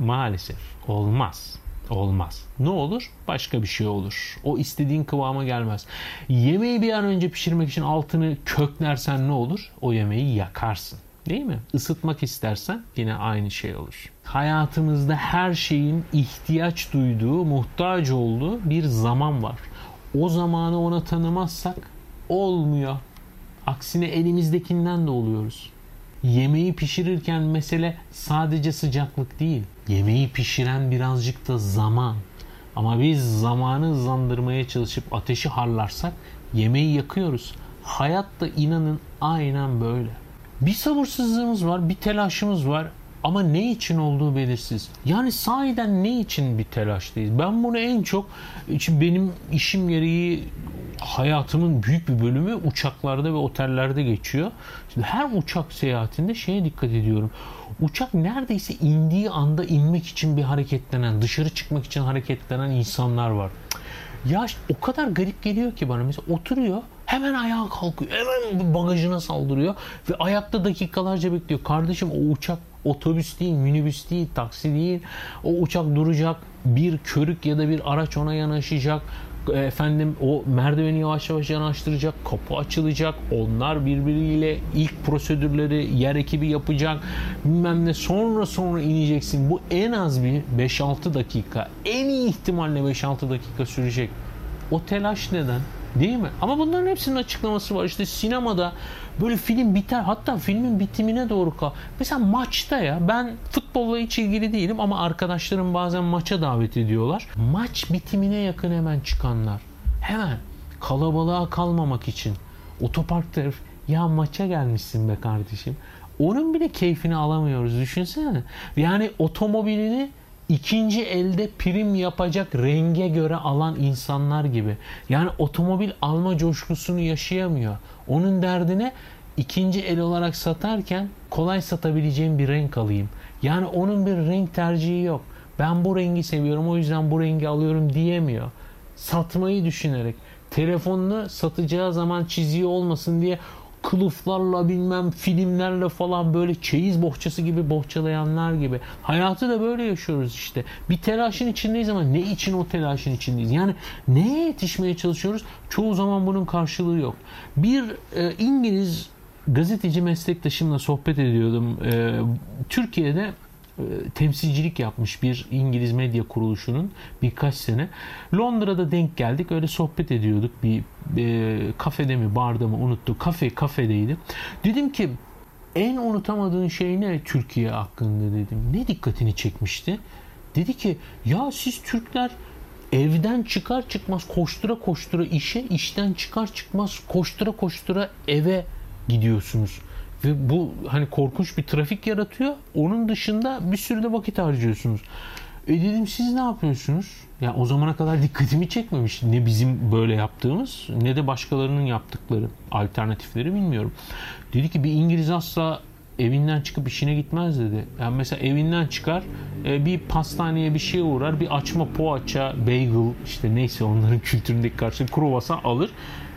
maalesef olmaz. Olmaz. Ne olur? Başka bir şey olur. O istediğin kıvama gelmez. Yemeği bir an önce pişirmek için altını köklersen ne olur? O yemeği yakarsın. Değil mi? Isıtmak istersen yine aynı şey olur. Hayatımızda her şeyin ihtiyaç duyduğu, muhtaç olduğu bir zaman var. O zamanı ona tanımazsak olmuyor. Aksine elimizdekinden de oluyoruz. Yemeği pişirirken mesele sadece sıcaklık değil. Yemeği pişiren birazcık da zaman. Ama biz zamanı hızlandırmaya çalışıp ateşi harlarsak yemeği yakıyoruz. Hayat da inanın aynen böyle. Bir sabırsızlığımız var, bir telaşımız var ama ne için olduğu belirsiz. Yani sahiden ne için bir telaştayız? Ben bunu en çok benim işim gereği hayatımın büyük bir bölümü uçaklarda ve otellerde geçiyor. Şimdi her uçak seyahatinde şeye dikkat ediyorum. Uçak neredeyse indiği anda inmek için bir hareketlenen, dışarı çıkmak için hareketlenen insanlar var. Ya o kadar garip geliyor ki bana. Mesela oturuyor hemen ayağa kalkıyor. Hemen bagajına saldırıyor. Ve ayakta dakikalarca bekliyor. Kardeşim o uçak otobüs değil, minibüs değil, taksi değil. O uçak duracak. Bir körük ya da bir araç ona yanaşacak efendim o merdiveni yavaş yavaş yanaştıracak, kapı açılacak, onlar birbiriyle ilk prosedürleri yer ekibi yapacak, bilmem ne sonra sonra ineceksin. Bu en az bir 5-6 dakika, en iyi ihtimalle 5-6 dakika sürecek. O telaş neden? Değil mi? Ama bunların hepsinin açıklaması var. İşte sinemada böyle film biter. Hatta filmin bitimine doğru kal. Mesela maçta ya ben futbolla hiç ilgili değilim ama arkadaşlarım bazen maça davet ediyorlar. Maç bitimine yakın hemen çıkanlar. Hemen kalabalığa kalmamak için otoparkta ya maça gelmişsin be kardeşim. Onun bile keyfini alamıyoruz düşünsene. Yani otomobilini ikinci elde prim yapacak renge göre alan insanlar gibi. Yani otomobil alma coşkusunu yaşayamıyor. Onun derdine ikinci el olarak satarken kolay satabileceğim bir renk alayım. Yani onun bir renk tercihi yok. Ben bu rengi seviyorum o yüzden bu rengi alıyorum diyemiyor. Satmayı düşünerek telefonunu satacağı zaman çiziği olmasın diye kılıflarla bilmem filmlerle falan böyle çeyiz bohçası gibi bohçalayanlar gibi. Hayatı da böyle yaşıyoruz işte. Bir telaşın içindeyiz ama ne için o telaşın içindeyiz? Yani neye yetişmeye çalışıyoruz? Çoğu zaman bunun karşılığı yok. Bir e, İngiliz gazeteci meslektaşımla sohbet ediyordum. E, Türkiye'de temsilcilik yapmış bir İngiliz medya kuruluşunun birkaç sene. Londra'da denk geldik. Öyle sohbet ediyorduk. Bir e, kafede mi barda mı unuttum. Kafe kafedeydi. Dedim ki en unutamadığın şey ne Türkiye hakkında dedim. Ne dikkatini çekmişti? Dedi ki ya siz Türkler evden çıkar çıkmaz koştura koştura işe, işten çıkar çıkmaz koştura koştura eve gidiyorsunuz. Ve bu hani korkunç bir trafik yaratıyor. Onun dışında bir sürü de vakit harcıyorsunuz. E dedim siz ne yapıyorsunuz? Ya o zamana kadar dikkatimi çekmemiş. Ne bizim böyle yaptığımız ne de başkalarının yaptıkları alternatifleri bilmiyorum. Dedi ki bir İngiliz asla evinden çıkıp işine gitmez dedi. Yani mesela evinden çıkar e, bir pastaneye bir şey uğrar bir açma poğaça, bagel işte neyse onların <laughs> kültüründeki karşı kruvasa alır.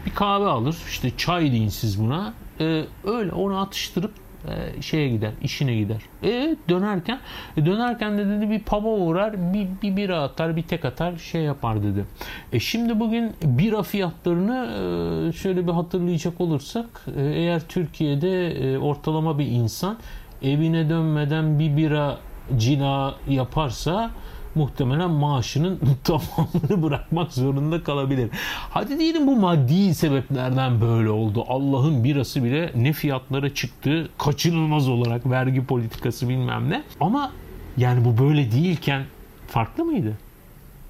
Bir kahve alır işte çay deyin siz buna e, öyle onu atıştırıp e, şeye gider, işine gider. E dönerken e, dönerken de dedi bir pub'a uğrar, bir, bir bira atar, bir tek atar, şey yapar dedi. E şimdi bugün bira fiyatlarını e, şöyle bir hatırlayacak olursak e, eğer Türkiye'de e, ortalama bir insan evine dönmeden bir bira cila yaparsa muhtemelen maaşının <laughs> tamamını bırakmak zorunda kalabilir. Hadi diyelim bu maddi sebeplerden böyle oldu. Allah'ın birası bile ne fiyatlara çıktı kaçınılmaz olarak vergi politikası bilmem ne. Ama yani bu böyle değilken farklı mıydı?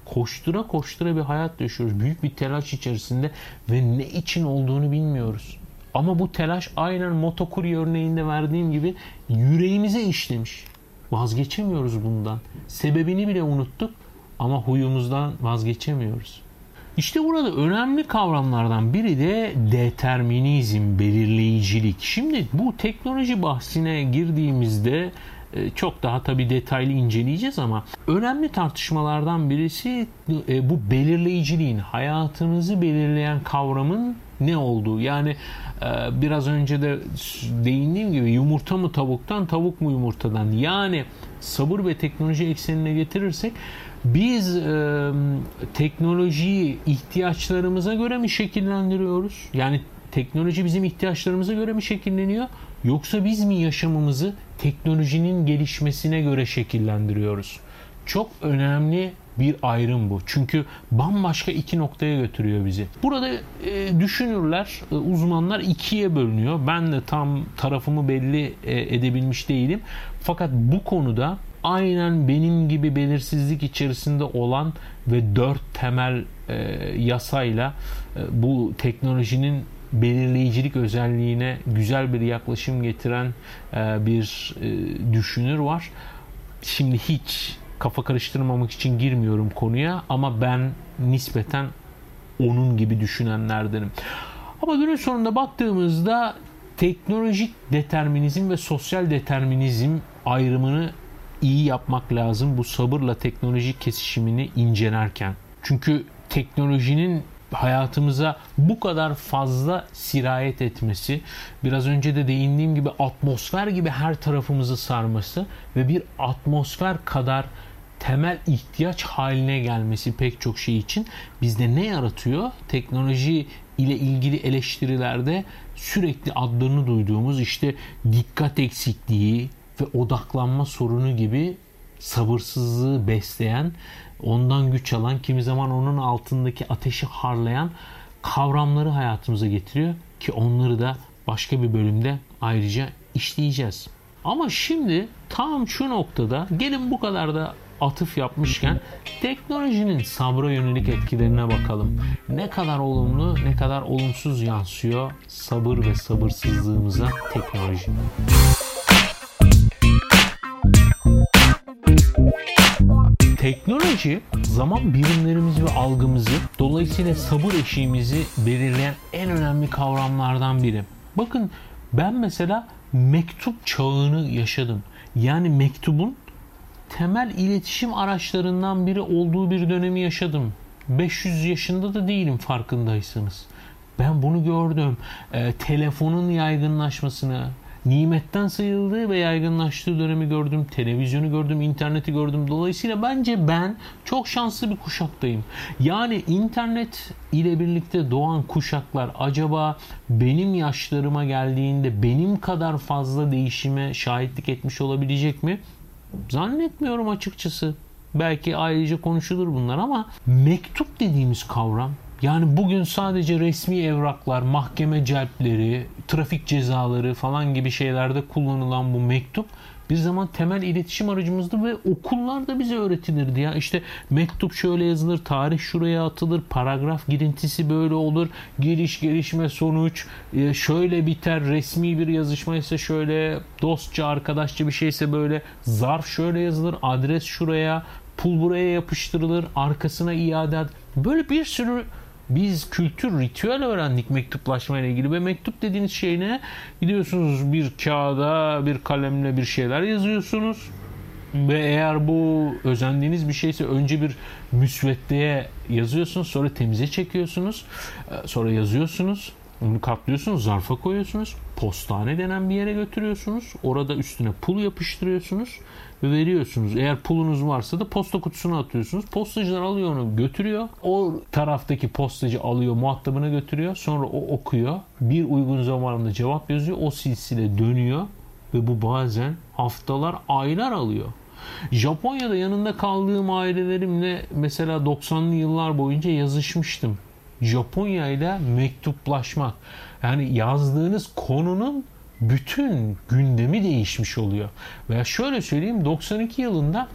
Koştura koştura bir hayat yaşıyoruz. Büyük bir telaş içerisinde ve ne için olduğunu bilmiyoruz. Ama bu telaş aynen motokurye örneğinde verdiğim gibi yüreğimize işlemiş. Vazgeçemiyoruz bundan. Sebebini bile unuttuk ama huyumuzdan vazgeçemiyoruz. İşte burada önemli kavramlardan biri de determinizm, belirleyicilik. Şimdi bu teknoloji bahsine girdiğimizde e, çok daha tabii detaylı inceleyeceğiz ama önemli tartışmalardan birisi e, bu belirleyiciliğin, hayatımızı belirleyen kavramın ne olduğu. Yani e, biraz önce de değindiğim gibi yumurta mı tavuktan, tavuk mu yumurtadan? Yani sabır ve teknoloji eksenine getirirsek biz e, teknolojiyi ihtiyaçlarımıza göre mi şekillendiriyoruz? Yani teknoloji bizim ihtiyaçlarımıza göre mi şekilleniyor? Yoksa biz mi yaşamımızı teknolojinin gelişmesine göre şekillendiriyoruz? Çok önemli bir ayrım bu. Çünkü bambaşka iki noktaya götürüyor bizi. Burada e, düşünürler, e, uzmanlar ikiye bölünüyor. Ben de tam tarafımı belli e, edebilmiş değilim. Fakat bu konuda aynen benim gibi belirsizlik içerisinde olan ve dört temel e, yasayla e, bu teknolojinin belirleyicilik özelliğine güzel bir yaklaşım getiren e, bir e, düşünür var. Şimdi hiç kafa karıştırmamak için girmiyorum konuya ama ben nispeten onun gibi düşünenlerdenim. Ama günün sonunda baktığımızda teknolojik determinizm ve sosyal determinizm ayrımını iyi yapmak lazım bu sabırla teknolojik kesişimini incelerken. Çünkü teknolojinin hayatımıza bu kadar fazla sirayet etmesi, biraz önce de değindiğim gibi atmosfer gibi her tarafımızı sarması ve bir atmosfer kadar temel ihtiyaç haline gelmesi pek çok şey için bizde ne yaratıyor? Teknoloji ile ilgili eleştirilerde sürekli adlarını duyduğumuz işte dikkat eksikliği ve odaklanma sorunu gibi sabırsızlığı besleyen, ondan güç alan, kimi zaman onun altındaki ateşi harlayan kavramları hayatımıza getiriyor ki onları da başka bir bölümde ayrıca işleyeceğiz. Ama şimdi tam şu noktada gelin bu kadar da atıf yapmışken teknolojinin sabra yönelik etkilerine bakalım. Ne kadar olumlu ne kadar olumsuz yansıyor sabır ve sabırsızlığımıza teknoloji. Teknoloji zaman birimlerimizi ve algımızı dolayısıyla sabır eşiğimizi belirleyen en önemli kavramlardan biri. Bakın ben mesela mektup çağını yaşadım. Yani mektubun temel iletişim araçlarından biri olduğu bir dönemi yaşadım. 500 yaşında da değilim farkındaysanız. Ben bunu gördüm. E, telefonun yaygınlaşmasını, nimetten sayıldığı ve yaygınlaştığı dönemi gördüm. Televizyonu gördüm, interneti gördüm. Dolayısıyla bence ben çok şanslı bir kuşaktayım. Yani internet ile birlikte doğan kuşaklar acaba benim yaşlarıma geldiğinde benim kadar fazla değişime şahitlik etmiş olabilecek mi? Zannetmiyorum açıkçası. Belki ayrıca konuşulur bunlar ama mektup dediğimiz kavram yani bugün sadece resmi evraklar, mahkeme celpleri, trafik cezaları falan gibi şeylerde kullanılan bu mektup bir zaman temel iletişim aracımızdı ve okullarda bize öğretilirdi ya. İşte mektup şöyle yazılır, tarih şuraya atılır, paragraf girintisi böyle olur, giriş gelişme sonuç e, şöyle biter, resmi bir yazışma ise şöyle, dostça arkadaşça bir şeyse böyle, zarf şöyle yazılır, adres şuraya, pul buraya yapıştırılır, arkasına iade Böyle bir sürü biz kültür, ritüel öğrendik mektuplaşma ile ilgili ve mektup dediğiniz şey ne? Gidiyorsunuz bir kağıda bir kalemle bir şeyler yazıyorsunuz ve eğer bu özendiğiniz bir şeyse önce bir müsveddeye yazıyorsunuz sonra temize çekiyorsunuz e, sonra yazıyorsunuz onu katlıyorsunuz zarfa koyuyorsunuz postane denen bir yere götürüyorsunuz orada üstüne pul yapıştırıyorsunuz veriyorsunuz. Eğer pulunuz varsa da posta kutusuna atıyorsunuz. Postacılar alıyor onu götürüyor. O taraftaki postacı alıyor muhatabına götürüyor. Sonra o okuyor. Bir uygun zamanında cevap yazıyor. O silsile dönüyor ve bu bazen haftalar, aylar alıyor. Japonya'da yanında kaldığım ailelerimle mesela 90'lı yıllar boyunca yazışmıştım. Japonya ile mektuplaşmak. Yani yazdığınız konunun bütün gündemi değişmiş oluyor. Veya şöyle söyleyeyim 92 yılında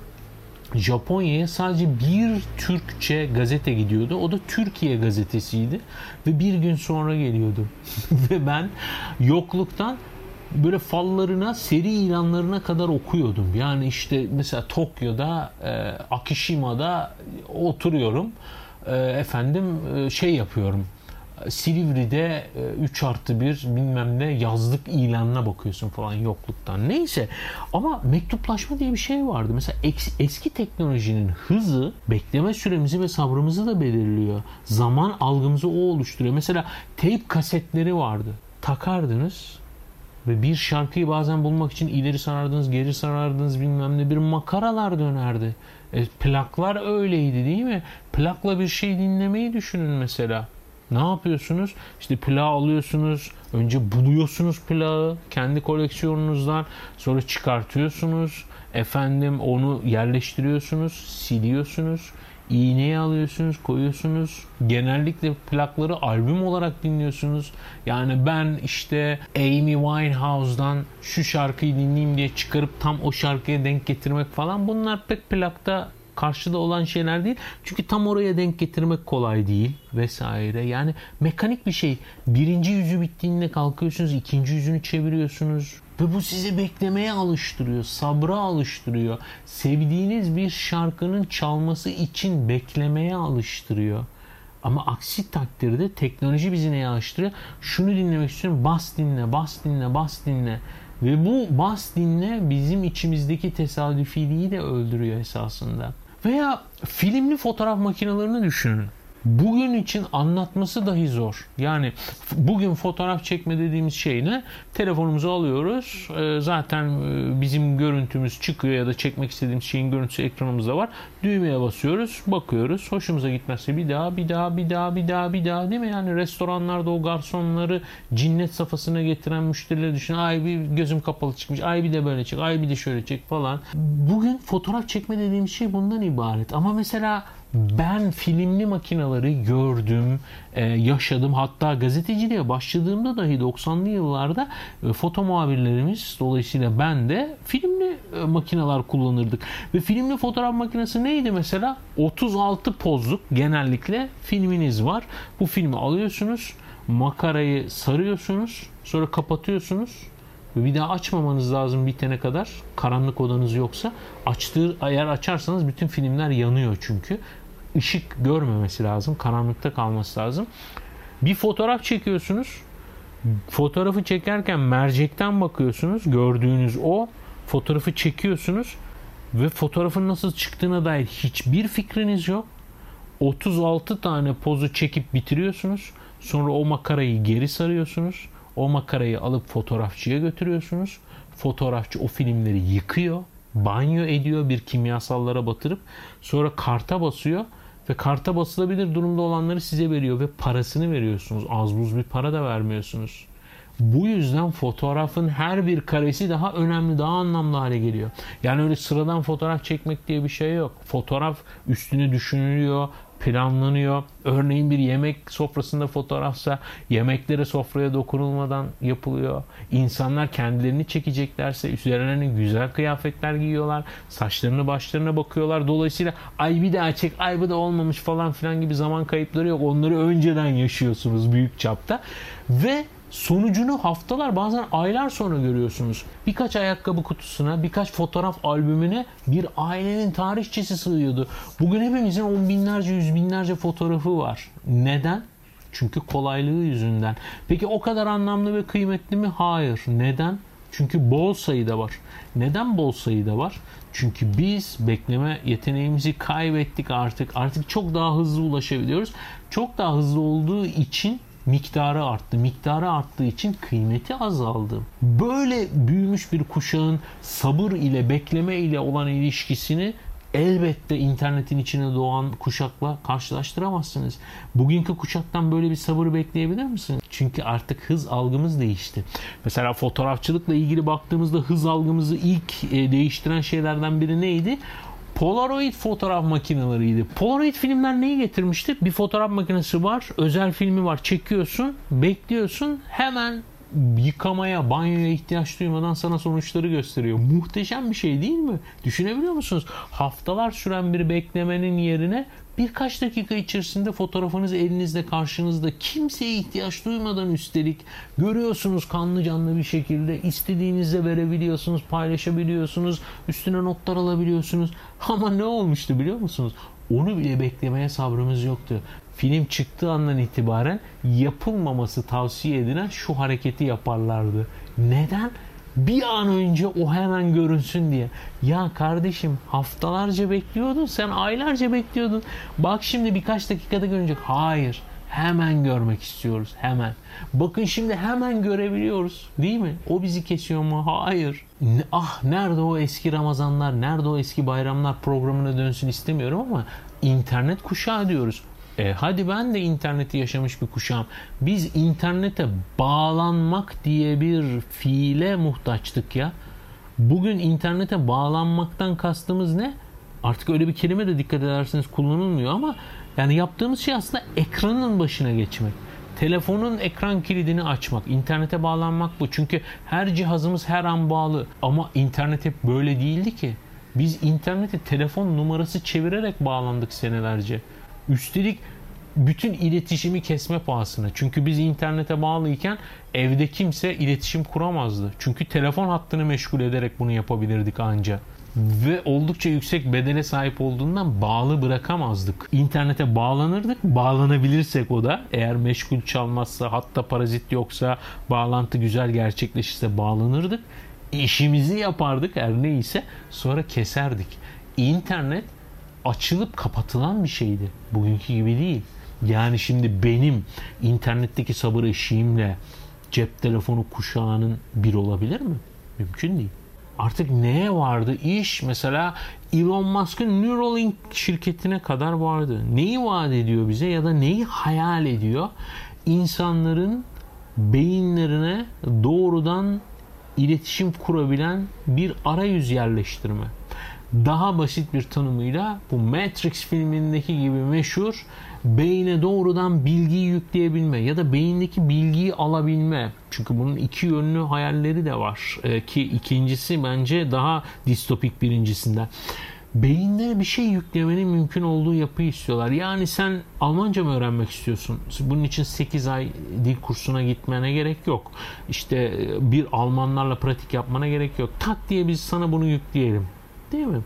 Japonya'ya sadece bir Türkçe gazete gidiyordu. O da Türkiye gazetesiydi ve bir gün sonra geliyordu. <laughs> ve ben yokluktan böyle fallarına, seri ilanlarına kadar okuyordum. Yani işte mesela Tokyo'da, e, Akishima'da oturuyorum. E, efendim e, şey yapıyorum Silivri'de 3 e, artı 1 bilmem ne yazlık ilanına bakıyorsun falan yokluktan. Neyse ama mektuplaşma diye bir şey vardı. Mesela eski teknolojinin hızı bekleme süremizi ve sabrımızı da belirliyor. Zaman algımızı o oluşturuyor. Mesela teyp kasetleri vardı. Takardınız ve bir şarkıyı bazen bulmak için ileri sarardınız, geri sarardınız bilmem ne bir makaralar dönerdi. E, plaklar öyleydi değil mi? Plakla bir şey dinlemeyi düşünün mesela. Ne yapıyorsunuz? İşte plağı alıyorsunuz. Önce buluyorsunuz plağı kendi koleksiyonunuzdan. Sonra çıkartıyorsunuz. Efendim onu yerleştiriyorsunuz. Siliyorsunuz. İğneyi alıyorsunuz, koyuyorsunuz. Genellikle plakları albüm olarak dinliyorsunuz. Yani ben işte Amy Winehouse'dan şu şarkıyı dinleyeyim diye çıkarıp tam o şarkıya denk getirmek falan bunlar pek plakta karşıda olan şeyler değil. Çünkü tam oraya denk getirmek kolay değil vesaire. Yani mekanik bir şey. Birinci yüzü bittiğinde kalkıyorsunuz, ikinci yüzünü çeviriyorsunuz. Ve bu sizi beklemeye alıştırıyor, sabra alıştırıyor. Sevdiğiniz bir şarkının çalması için beklemeye alıştırıyor. Ama aksi takdirde teknoloji bizi neye alıştırıyor? Şunu dinlemek istiyorum. Bas dinle, bas dinle, bas dinle. Ve bu bas dinle bizim içimizdeki tesadüfiliği de öldürüyor esasında. Veya filmli fotoğraf makinelerini düşünün bugün için anlatması dahi zor. Yani bugün fotoğraf çekme dediğimiz şey ne? Telefonumuzu alıyoruz. Ee, zaten e, bizim görüntümüz çıkıyor ya da çekmek istediğimiz şeyin görüntüsü ekranımızda var. Düğmeye basıyoruz, bakıyoruz. Hoşumuza gitmezse bir daha, bir daha, bir daha, bir daha, bir daha değil mi? Yani restoranlarda o garsonları cinnet safhasına getiren müşterileri düşün. Ay bir gözüm kapalı çıkmış. Ay bir de böyle çek. Ay bir de şöyle çek falan. Bugün fotoğraf çekme dediğimiz şey bundan ibaret. Ama mesela ben filmli makinaları gördüm, e, yaşadım. Hatta gazeteciliğe başladığımda dahi 90'lı yıllarda e, foto muhabirlerimiz dolayısıyla ben de filmli e, makineler kullanırdık. Ve filmli fotoğraf makinesi neydi mesela? 36 pozluk genellikle filminiz var. Bu filmi alıyorsunuz, makarayı sarıyorsunuz, sonra kapatıyorsunuz bir daha açmamanız lazım bitene kadar. Karanlık odanız yoksa. Açtığı eğer açarsanız bütün filmler yanıyor çünkü ışık görmemesi lazım. Karanlıkta kalması lazım. Bir fotoğraf çekiyorsunuz. Fotoğrafı çekerken mercekten bakıyorsunuz. Gördüğünüz o. Fotoğrafı çekiyorsunuz. Ve fotoğrafın nasıl çıktığına dair hiçbir fikriniz yok. 36 tane pozu çekip bitiriyorsunuz. Sonra o makarayı geri sarıyorsunuz. O makarayı alıp fotoğrafçıya götürüyorsunuz. Fotoğrafçı o filmleri yıkıyor, banyo ediyor bir kimyasallara batırıp sonra karta basıyor ve karta basılabilir durumda olanları size veriyor ve parasını veriyorsunuz. Az buz bir para da vermiyorsunuz. Bu yüzden fotoğrafın her bir karesi daha önemli, daha anlamlı hale geliyor. Yani öyle sıradan fotoğraf çekmek diye bir şey yok. Fotoğraf üstüne düşünülüyor, planlanıyor. Örneğin bir yemek sofrasında fotoğrafsa yemeklere sofraya dokunulmadan yapılıyor. İnsanlar kendilerini çekeceklerse üzerlerine güzel kıyafetler giyiyorlar. Saçlarını başlarına bakıyorlar. Dolayısıyla ay bir daha çek ay bu da olmamış falan filan gibi zaman kayıpları yok. Onları önceden yaşıyorsunuz büyük çapta. Ve Sonucunu haftalar bazen aylar sonra görüyorsunuz. Birkaç ayakkabı kutusuna, birkaç fotoğraf albümüne bir ailenin tarihçesi sığıyordu. Bugün hepimizin on binlerce, yüz binlerce fotoğrafı var. Neden? Çünkü kolaylığı yüzünden. Peki o kadar anlamlı ve kıymetli mi? Hayır. Neden? Çünkü bol sayıda var. Neden bol sayıda var? Çünkü biz bekleme yeteneğimizi kaybettik artık. Artık çok daha hızlı ulaşabiliyoruz. Çok daha hızlı olduğu için miktarı arttı. Miktarı arttığı için kıymeti azaldı. Böyle büyümüş bir kuşağın sabır ile bekleme ile olan ilişkisini elbette internetin içine doğan kuşakla karşılaştıramazsınız. Bugünkü kuşaktan böyle bir sabır bekleyebilir misiniz? Çünkü artık hız algımız değişti. Mesela fotoğrafçılıkla ilgili baktığımızda hız algımızı ilk e, değiştiren şeylerden biri neydi? Polaroid fotoğraf makineleriydi. Polaroid filmler neyi getirmişti? Bir fotoğraf makinesi var, özel filmi var. Çekiyorsun, bekliyorsun, hemen yıkamaya, banyoya ihtiyaç duymadan sana sonuçları gösteriyor. Muhteşem bir şey değil mi? Düşünebiliyor musunuz? Haftalar süren bir beklemenin yerine birkaç dakika içerisinde fotoğrafınız elinizde karşınızda. Kimseye ihtiyaç duymadan üstelik görüyorsunuz kanlı canlı bir şekilde. İstediğinizde verebiliyorsunuz paylaşabiliyorsunuz üstüne notlar alabiliyorsunuz. <laughs> Ama ne olmuştu biliyor musunuz? Onu bile beklemeye sabrımız yoktu. Film çıktığı andan itibaren yapılmaması tavsiye edilen şu hareketi yaparlardı. Neden? Bir an önce o hemen görünsün diye. Ya kardeşim haftalarca bekliyordun sen aylarca bekliyordun. Bak şimdi birkaç dakikada görecek. Hayır hemen görmek istiyoruz hemen. Bakın şimdi hemen görebiliyoruz değil mi? O bizi kesiyor mu? Hayır. Ah nerede o eski Ramazanlar, nerede o eski bayramlar programına dönsün istemiyorum ama internet kuşağı diyoruz. E, hadi ben de interneti yaşamış bir kuşağım. Biz internete bağlanmak diye bir fiile muhtaçtık ya. Bugün internete bağlanmaktan kastımız ne? Artık öyle bir kelime de dikkat ederseniz kullanılmıyor ama yani yaptığımız şey aslında ekranın başına geçmek. Telefonun ekran kilidini açmak, internete bağlanmak bu. Çünkü her cihazımız her an bağlı. Ama internet hep böyle değildi ki. Biz internete telefon numarası çevirerek bağlandık senelerce. Üstelik bütün iletişimi kesme pahasına. Çünkü biz internete bağlıyken evde kimse iletişim kuramazdı. Çünkü telefon hattını meşgul ederek bunu yapabilirdik anca. Ve oldukça yüksek bedele sahip olduğundan bağlı bırakamazdık. İnternete bağlanırdık. Bağlanabilirsek o da eğer meşgul çalmazsa hatta parazit yoksa bağlantı güzel gerçekleşirse bağlanırdık. İşimizi yapardık her neyse sonra keserdik. İnternet açılıp kapatılan bir şeydi. Bugünkü gibi değil. Yani şimdi benim internetteki sabır eşiğimle cep telefonu kuşağının bir olabilir mi? Mümkün değil. Artık neye vardı? İş mesela Elon Musk'ın Neuralink şirketine kadar vardı. Neyi vaat ediyor bize ya da neyi hayal ediyor? İnsanların beyinlerine doğrudan iletişim kurabilen bir arayüz yerleştirme daha basit bir tanımıyla bu Matrix filmindeki gibi meşhur beyne doğrudan bilgiyi yükleyebilme ya da beyindeki bilgiyi alabilme. Çünkü bunun iki yönlü hayalleri de var ee, ki ikincisi bence daha distopik birincisinden. Beyinlere bir şey yüklemenin mümkün olduğu yapıyı istiyorlar. Yani sen Almanca mı öğrenmek istiyorsun? Bunun için 8 ay dil kursuna gitmene gerek yok. İşte e, bir Almanlarla pratik yapmana gerek yok. Tak diye biz sana bunu yükleyelim Değil mi?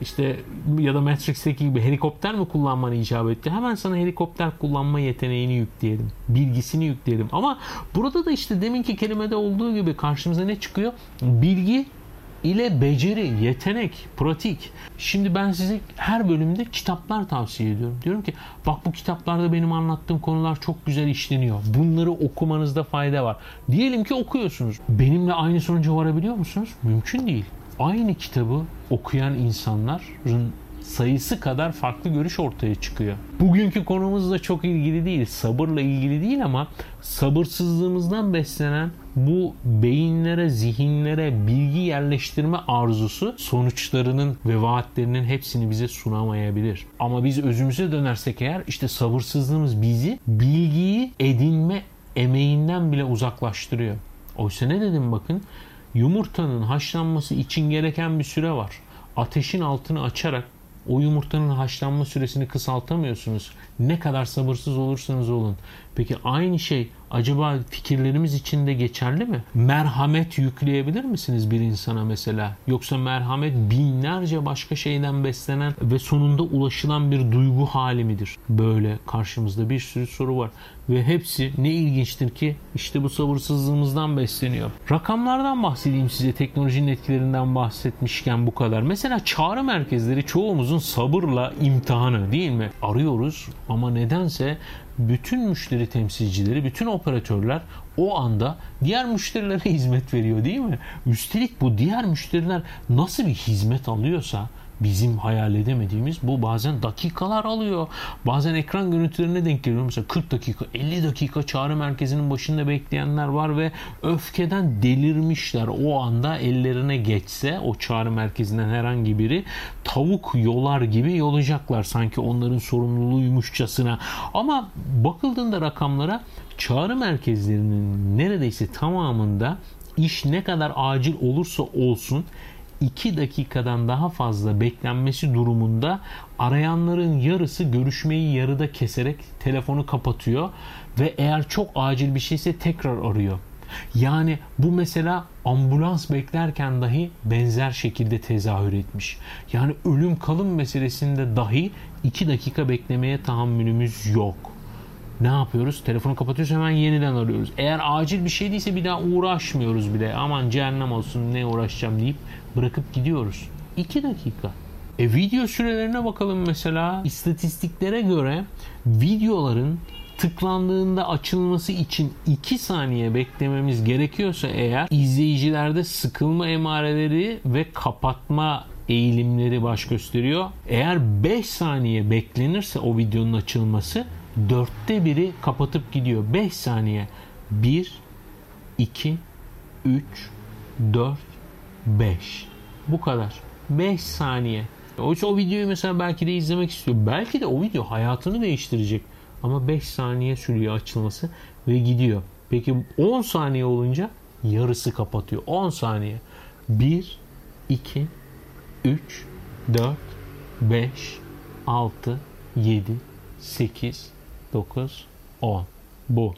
İşte ya da Matrix'teki gibi helikopter mi kullanmanı icap etti? Hemen sana helikopter kullanma yeteneğini yükleyelim. Bilgisini yükleyelim. Ama burada da işte deminki kelimede olduğu gibi karşımıza ne çıkıyor? Bilgi ile beceri, yetenek, pratik. Şimdi ben size her bölümde kitaplar tavsiye ediyorum. Diyorum ki bak bu kitaplarda benim anlattığım konular çok güzel işleniyor. Bunları okumanızda fayda var. Diyelim ki okuyorsunuz. Benimle aynı sonuca varabiliyor musunuz? Mümkün değil aynı kitabı okuyan insanların sayısı kadar farklı görüş ortaya çıkıyor. Bugünkü konumuzla çok ilgili değil, sabırla ilgili değil ama sabırsızlığımızdan beslenen bu beyinlere, zihinlere bilgi yerleştirme arzusu sonuçlarının ve vaatlerinin hepsini bize sunamayabilir. Ama biz özümüze dönersek eğer işte sabırsızlığımız bizi bilgiyi edinme emeğinden bile uzaklaştırıyor. Oysa ne dedim bakın Yumurtanın haşlanması için gereken bir süre var. Ateşin altını açarak o yumurtanın haşlanma süresini kısaltamıyorsunuz. Ne kadar sabırsız olursanız olun. Peki aynı şey acaba fikirlerimiz için de geçerli mi? Merhamet yükleyebilir misiniz bir insana mesela? Yoksa merhamet binlerce başka şeyden beslenen ve sonunda ulaşılan bir duygu hali midir? Böyle karşımızda bir sürü soru var. Ve hepsi ne ilginçtir ki işte bu sabırsızlığımızdan besleniyor. Rakamlardan bahsedeyim size teknolojinin etkilerinden bahsetmişken bu kadar. Mesela çağrı merkezleri çoğumuzun sabırla imtihanı değil mi? Arıyoruz ama nedense bütün müşteri temsilcileri, bütün operatörler o anda diğer müşterilere <laughs> hizmet veriyor değil mi? Üstelik bu diğer müşteriler nasıl bir hizmet alıyorsa bizim hayal edemediğimiz bu bazen dakikalar alıyor. Bazen ekran görüntülerine denk geliyor. Mesela 40 dakika, 50 dakika çağrı merkezinin başında bekleyenler var ve öfkeden delirmişler. O anda ellerine geçse o çağrı merkezinden herhangi biri tavuk yolar gibi yolacaklar. Sanki onların sorumluluğuymuşçasına. Ama bakıldığında rakamlara çağrı merkezlerinin neredeyse tamamında iş ne kadar acil olursa olsun 2 dakikadan daha fazla beklenmesi durumunda arayanların yarısı görüşmeyi yarıda keserek telefonu kapatıyor ve eğer çok acil bir şeyse tekrar arıyor. Yani bu mesela ambulans beklerken dahi benzer şekilde tezahür etmiş. Yani ölüm kalım meselesinde dahi 2 dakika beklemeye tahammülümüz yok ne yapıyoruz? Telefonu kapatıyoruz hemen yeniden arıyoruz. Eğer acil bir şey değilse bir daha uğraşmıyoruz bile. Aman cehennem olsun ne uğraşacağım deyip bırakıp gidiyoruz. 2 dakika. E video sürelerine bakalım mesela. İstatistiklere göre videoların tıklandığında açılması için 2 saniye beklememiz gerekiyorsa eğer izleyicilerde sıkılma emareleri ve kapatma eğilimleri baş gösteriyor. Eğer 5 saniye beklenirse o videonun açılması dörtte biri kapatıp gidiyor. 5 saniye. 1, 2, 3, 4, 5. Bu kadar. 5 saniye. Oysa o videoyu mesela belki de izlemek istiyor. Belki de o video hayatını değiştirecek. Ama 5 saniye sürüyor açılması ve gidiyor. Peki 10 saniye olunca yarısı kapatıyor. 10 saniye. 1, 2, 3, 4, 5, 6, 7, 8, 9, 10. Bu.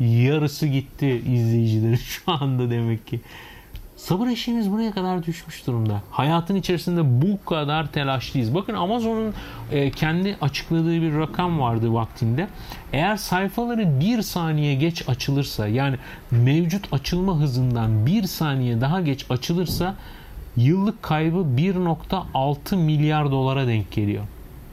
Yarısı gitti izleyicileri <laughs> şu anda demek ki. Sabır eşiğimiz buraya kadar düşmüş durumda. Hayatın içerisinde bu kadar telaşlıyız. Bakın Amazon'un e, kendi açıkladığı bir rakam vardı vaktinde. Eğer sayfaları bir saniye geç açılırsa yani mevcut açılma hızından bir saniye daha geç açılırsa yıllık kaybı 1.6 milyar dolara denk geliyor.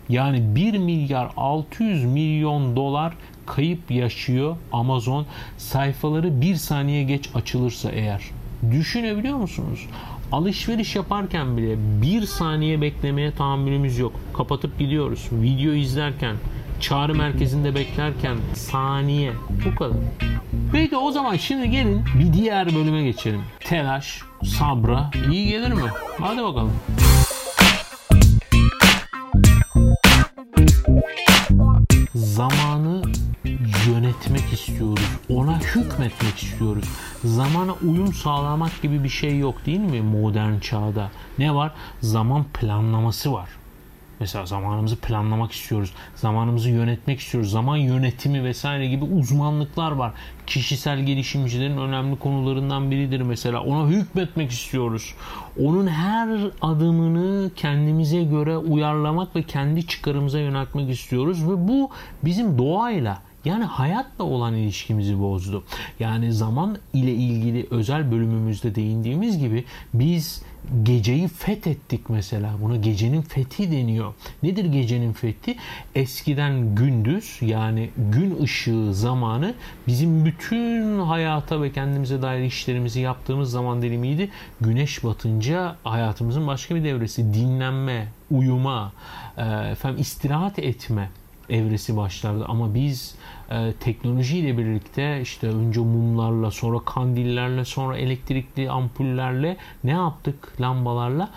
Yani 1 milyar 600 milyon dolar kayıp yaşıyor Amazon sayfaları bir saniye geç açılırsa eğer. Düşünebiliyor musunuz? Alışveriş yaparken bile bir saniye beklemeye tahammülümüz yok. Kapatıp gidiyoruz. Video izlerken, çağrı merkezinde beklerken saniye. Bu kadar. Peki o zaman şimdi gelin bir diğer bölüme geçelim. Telaş, sabra iyi gelir mi? Hadi bakalım. Zamanı yönetmek istiyoruz. Ona hükmetmek istiyoruz. Zamana uyum sağlamak gibi bir şey yok değil mi modern çağda? Ne var? Zaman planlaması var. Mesela zamanımızı planlamak istiyoruz. Zamanımızı yönetmek istiyoruz. Zaman yönetimi vesaire gibi uzmanlıklar var. Kişisel gelişimcilerin önemli konularından biridir mesela. Ona hükmetmek istiyoruz. Onun her adımını kendimize göre uyarlamak ve kendi çıkarımıza yöneltmek istiyoruz ve bu bizim doğayla yani hayatla olan ilişkimizi bozdu. Yani zaman ile ilgili özel bölümümüzde değindiğimiz gibi biz geceyi fethettik mesela. Buna gecenin fethi deniyor. Nedir gecenin fethi? Eskiden gündüz yani gün ışığı zamanı bizim bütün hayata ve kendimize dair işlerimizi yaptığımız zaman dilimiydi. Güneş batınca hayatımızın başka bir devresi dinlenme, uyuma, efendim istirahat etme evresi başlardı. Ama biz e, teknolojiyle birlikte işte önce mumlarla sonra kandillerle sonra elektrikli ampullerle ne yaptık lambalarla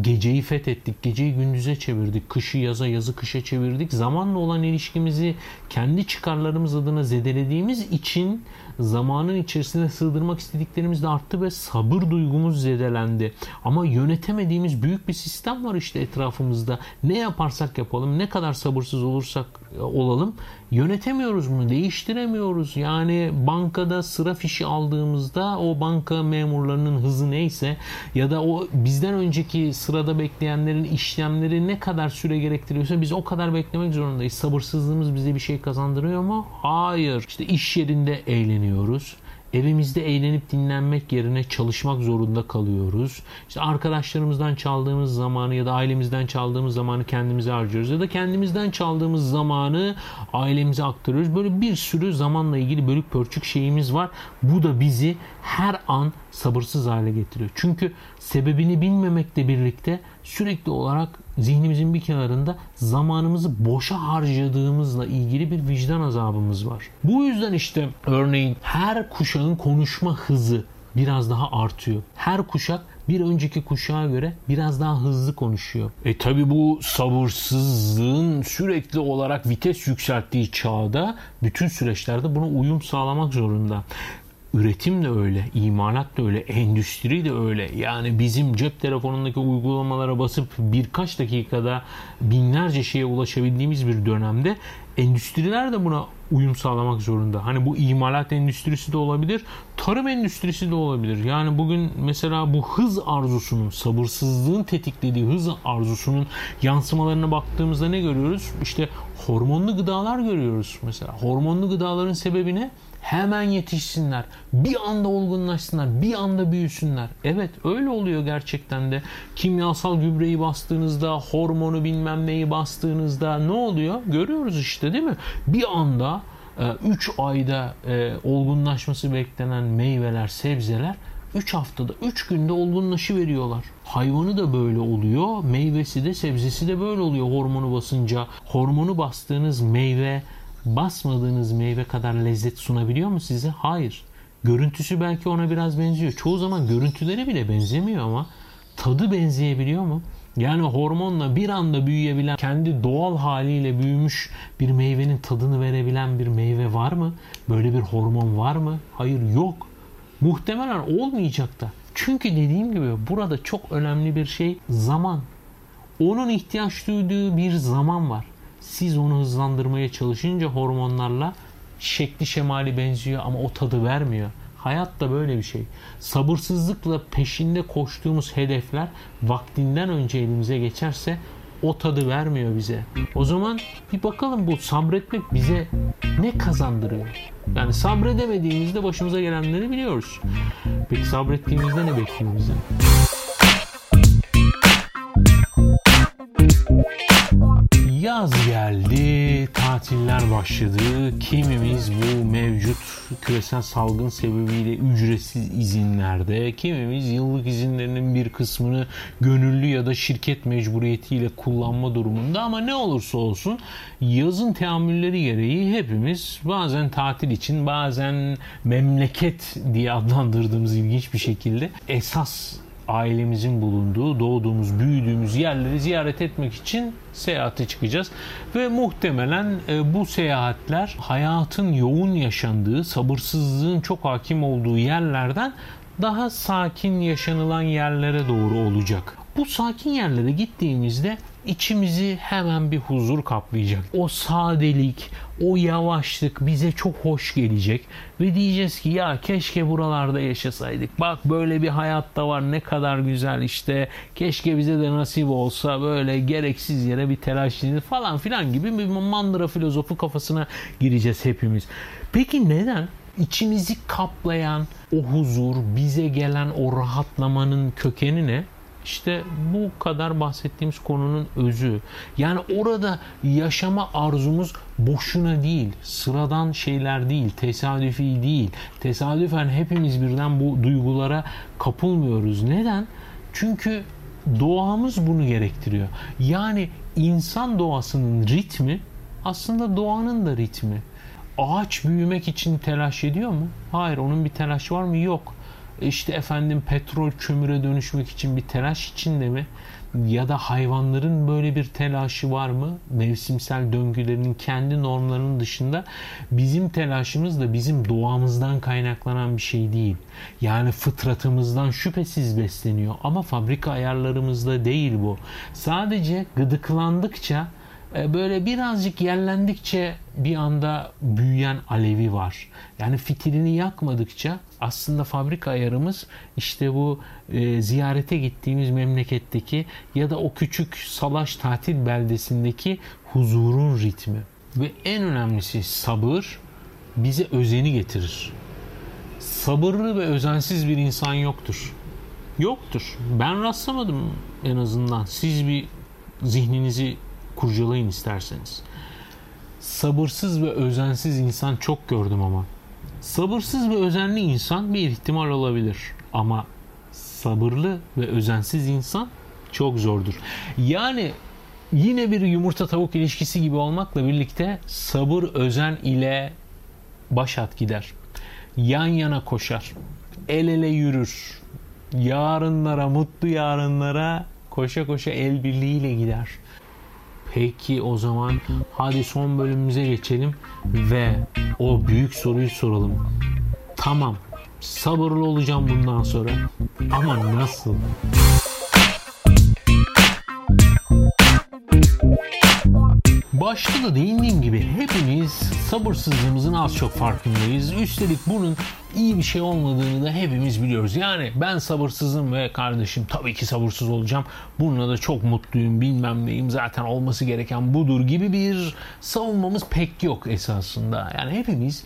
geceyi fethettik, geceyi gündüze çevirdik, kışı yaza, yazı kışa çevirdik. Zamanla olan ilişkimizi kendi çıkarlarımız adına zedelediğimiz için zamanın içerisinde sığdırmak istediklerimiz de arttı ve sabır duygumuz zedelendi. Ama yönetemediğimiz büyük bir sistem var işte etrafımızda. Ne yaparsak yapalım, ne kadar sabırsız olursak olalım yönetemiyoruz bunu, değiştiremiyoruz. Yani bankada sıra fişi aldığımızda o banka memurlarının hızı neyse ya da o bizden önceki sırada bekleyenlerin işlemleri ne kadar süre gerektiriyorsa biz o kadar beklemek zorundayız. Sabırsızlığımız bize bir şey kazandırıyor mu? Hayır. İşte iş yerinde eğleniyoruz Evimizde eğlenip dinlenmek yerine çalışmak zorunda kalıyoruz. İşte arkadaşlarımızdan çaldığımız zamanı ya da ailemizden çaldığımız zamanı kendimize harcıyoruz. Ya da kendimizden çaldığımız zamanı ailemize aktarıyoruz. Böyle bir sürü zamanla ilgili bölük pörçük şeyimiz var. Bu da bizi her an sabırsız hale getiriyor. Çünkü sebebini bilmemekle birlikte sürekli olarak zihnimizin bir kenarında zamanımızı boşa harcadığımızla ilgili bir vicdan azabımız var. Bu yüzden işte örneğin her kuşağın konuşma hızı biraz daha artıyor. Her kuşak bir önceki kuşağa göre biraz daha hızlı konuşuyor. E tabi bu sabırsızlığın sürekli olarak vites yükselttiği çağda bütün süreçlerde buna uyum sağlamak zorunda. Üretim de öyle, imalat da öyle, endüstri de öyle. Yani bizim cep telefonundaki uygulamalara basıp birkaç dakikada binlerce şeye ulaşabildiğimiz bir dönemde endüstriler de buna uyum sağlamak zorunda. Hani bu imalat endüstrisi de olabilir, tarım endüstrisi de olabilir. Yani bugün mesela bu hız arzusunun, sabırsızlığın tetiklediği hız arzusunun yansımalarına baktığımızda ne görüyoruz? İşte hormonlu gıdalar görüyoruz mesela. Hormonlu gıdaların sebebi ne? Hemen yetişsinler. Bir anda olgunlaşsınlar. Bir anda büyüsünler. Evet öyle oluyor gerçekten de. Kimyasal gübreyi bastığınızda, hormonu bilmem neyi bastığınızda ne oluyor? Görüyoruz işte değil mi? Bir anda 3 e, ayda e, olgunlaşması beklenen meyveler, sebzeler 3 haftada, 3 günde olgunlaşı veriyorlar. Hayvanı da böyle oluyor, meyvesi de sebzesi de böyle oluyor hormonu basınca. Hormonu bastığınız meyve, basmadığınız meyve kadar lezzet sunabiliyor mu size? Hayır. Görüntüsü belki ona biraz benziyor. Çoğu zaman görüntüleri bile benzemiyor ama tadı benzeyebiliyor mu? Yani hormonla bir anda büyüyebilen, kendi doğal haliyle büyümüş bir meyvenin tadını verebilen bir meyve var mı? Böyle bir hormon var mı? Hayır yok. Muhtemelen olmayacak da. Çünkü dediğim gibi burada çok önemli bir şey zaman. Onun ihtiyaç duyduğu bir zaman var. Siz onu hızlandırmaya çalışınca hormonlarla şekli şemali benziyor ama o tadı vermiyor. Hayat da böyle bir şey. Sabırsızlıkla peşinde koştuğumuz hedefler vaktinden önce elimize geçerse o tadı vermiyor bize. O zaman bir bakalım bu sabretmek bize ne kazandırıyor? Yani sabredemediğimizde başımıza gelenleri biliyoruz. Peki sabrettiğimizde ne bekliyor bize? Yaz geldi, tatiller başladı. Kimimiz bu mevcut küresel salgın sebebiyle ücretsiz izinlerde, kimimiz yıllık izinlerinin bir kısmını gönüllü ya da şirket mecburiyetiyle kullanma durumunda ama ne olursa olsun yazın teamülleri gereği hepimiz bazen tatil için bazen memleket diye adlandırdığımız ilginç bir şekilde esas ailemizin bulunduğu, doğduğumuz, büyüdüğümüz yerleri ziyaret etmek için seyahate çıkacağız. Ve muhtemelen e, bu seyahatler hayatın yoğun yaşandığı, sabırsızlığın çok hakim olduğu yerlerden daha sakin yaşanılan yerlere doğru olacak. Bu sakin yerlere gittiğimizde içimizi hemen bir huzur kaplayacak. O sadelik, o yavaşlık bize çok hoş gelecek ve diyeceğiz ki ya keşke buralarda yaşasaydık. Bak böyle bir hayat da var ne kadar güzel işte. Keşke bize de nasip olsa böyle gereksiz yere bir telaş falan filan gibi bir mandıra filozofu kafasına gireceğiz hepimiz. Peki neden? İçimizi kaplayan o huzur, bize gelen o rahatlamanın kökeni ne? İşte bu kadar bahsettiğimiz konunun özü. Yani orada yaşama arzumuz boşuna değil, sıradan şeyler değil, tesadüfi değil. Tesadüfen hepimiz birden bu duygulara kapılmıyoruz. Neden? Çünkü doğamız bunu gerektiriyor. Yani insan doğasının ritmi aslında doğanın da ritmi. Ağaç büyümek için telaş ediyor mu? Hayır, onun bir telaşı var mı? Yok işte efendim petrol kömüre dönüşmek için bir telaş içinde mi? Ya da hayvanların böyle bir telaşı var mı? Mevsimsel döngülerinin kendi normlarının dışında bizim telaşımız da bizim doğamızdan kaynaklanan bir şey değil. Yani fıtratımızdan şüphesiz besleniyor ama fabrika ayarlarımızda değil bu. Sadece gıdıklandıkça böyle birazcık yerlendikçe bir anda büyüyen alevi var. Yani fitilini yakmadıkça aslında fabrika ayarımız işte bu e, ziyarete gittiğimiz memleketteki ya da o küçük salaş tatil beldesindeki huzurun ritmi. Ve en önemlisi sabır bize özeni getirir. Sabırlı ve özensiz bir insan yoktur. Yoktur. Ben rastlamadım en azından. Siz bir zihninizi kurcalayın isterseniz. Sabırsız ve özensiz insan çok gördüm ama. Sabırsız ve özenli insan bir ihtimal olabilir. Ama sabırlı ve özensiz insan çok zordur. Yani yine bir yumurta tavuk ilişkisi gibi olmakla birlikte sabır özen ile baş at gider. Yan yana koşar. El ele yürür. Yarınlara, mutlu yarınlara koşa koşa el birliğiyle gider. Peki o zaman hadi son bölümümüze geçelim ve o büyük soruyu soralım. Tamam sabırlı olacağım bundan sonra ama nasıl? Başta da değindiğim gibi hepimiz sabırsızlığımızın az çok farkındayız. Üstelik bunun iyi bir şey olmadığını da hepimiz biliyoruz. Yani ben sabırsızım ve kardeşim tabii ki sabırsız olacağım. Bununla da çok mutluyum bilmem neyim zaten olması gereken budur gibi bir savunmamız pek yok esasında. Yani hepimiz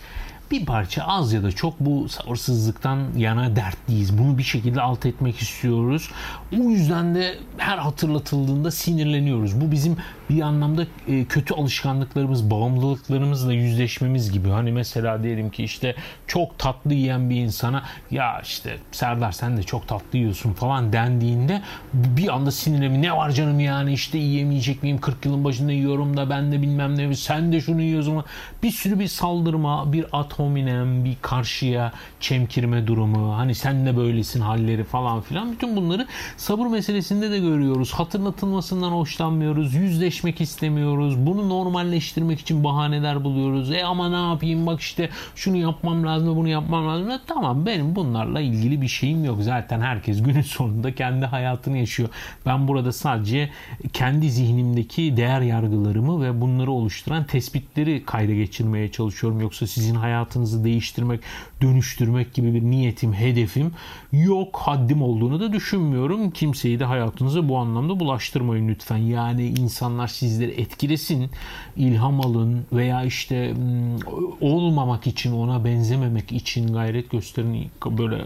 bir parça az ya da çok bu sabırsızlıktan yana dertliyiz. Bunu bir şekilde alt etmek istiyoruz. O yüzden de her hatırlatıldığında sinirleniyoruz. Bu bizim bir anlamda e, kötü alışkanlıklarımız, bağımlılıklarımızla yüzleşmemiz gibi. Hani mesela diyelim ki işte çok tatlı yiyen bir insana ya işte Serdar sen de çok tatlı yiyorsun falan dendiğinde bir anda sinirlemi ne var canım yani işte yiyemeyecek miyim? 40 yılın başında yiyorum da ben de bilmem ne sen de şunu yiyorsun bir sürü bir saldırma bir atominem bir karşıya çemkirme durumu hani sen de böylesin halleri falan filan. Bütün bunları sabır meselesinde de görüyoruz. Hatırlatılmasından hoşlanmıyoruz yüzleş yüzleşmek istemiyoruz. Bunu normalleştirmek için bahaneler buluyoruz. E ama ne yapayım bak işte şunu yapmam lazım bunu yapmam lazım. E, tamam benim bunlarla ilgili bir şeyim yok. Zaten herkes günün sonunda kendi hayatını yaşıyor. Ben burada sadece kendi zihnimdeki değer yargılarımı ve bunları oluşturan tespitleri kayda geçirmeye çalışıyorum. Yoksa sizin hayatınızı değiştirmek, dönüştürmek gibi bir niyetim, hedefim yok. Haddim olduğunu da düşünmüyorum. Kimseyi de hayatınıza bu anlamda bulaştırmayın lütfen. Yani insanlar sizleri etkilesin, ilham alın veya işte hmm, olmamak için, ona benzememek için gayret gösterin. Böyle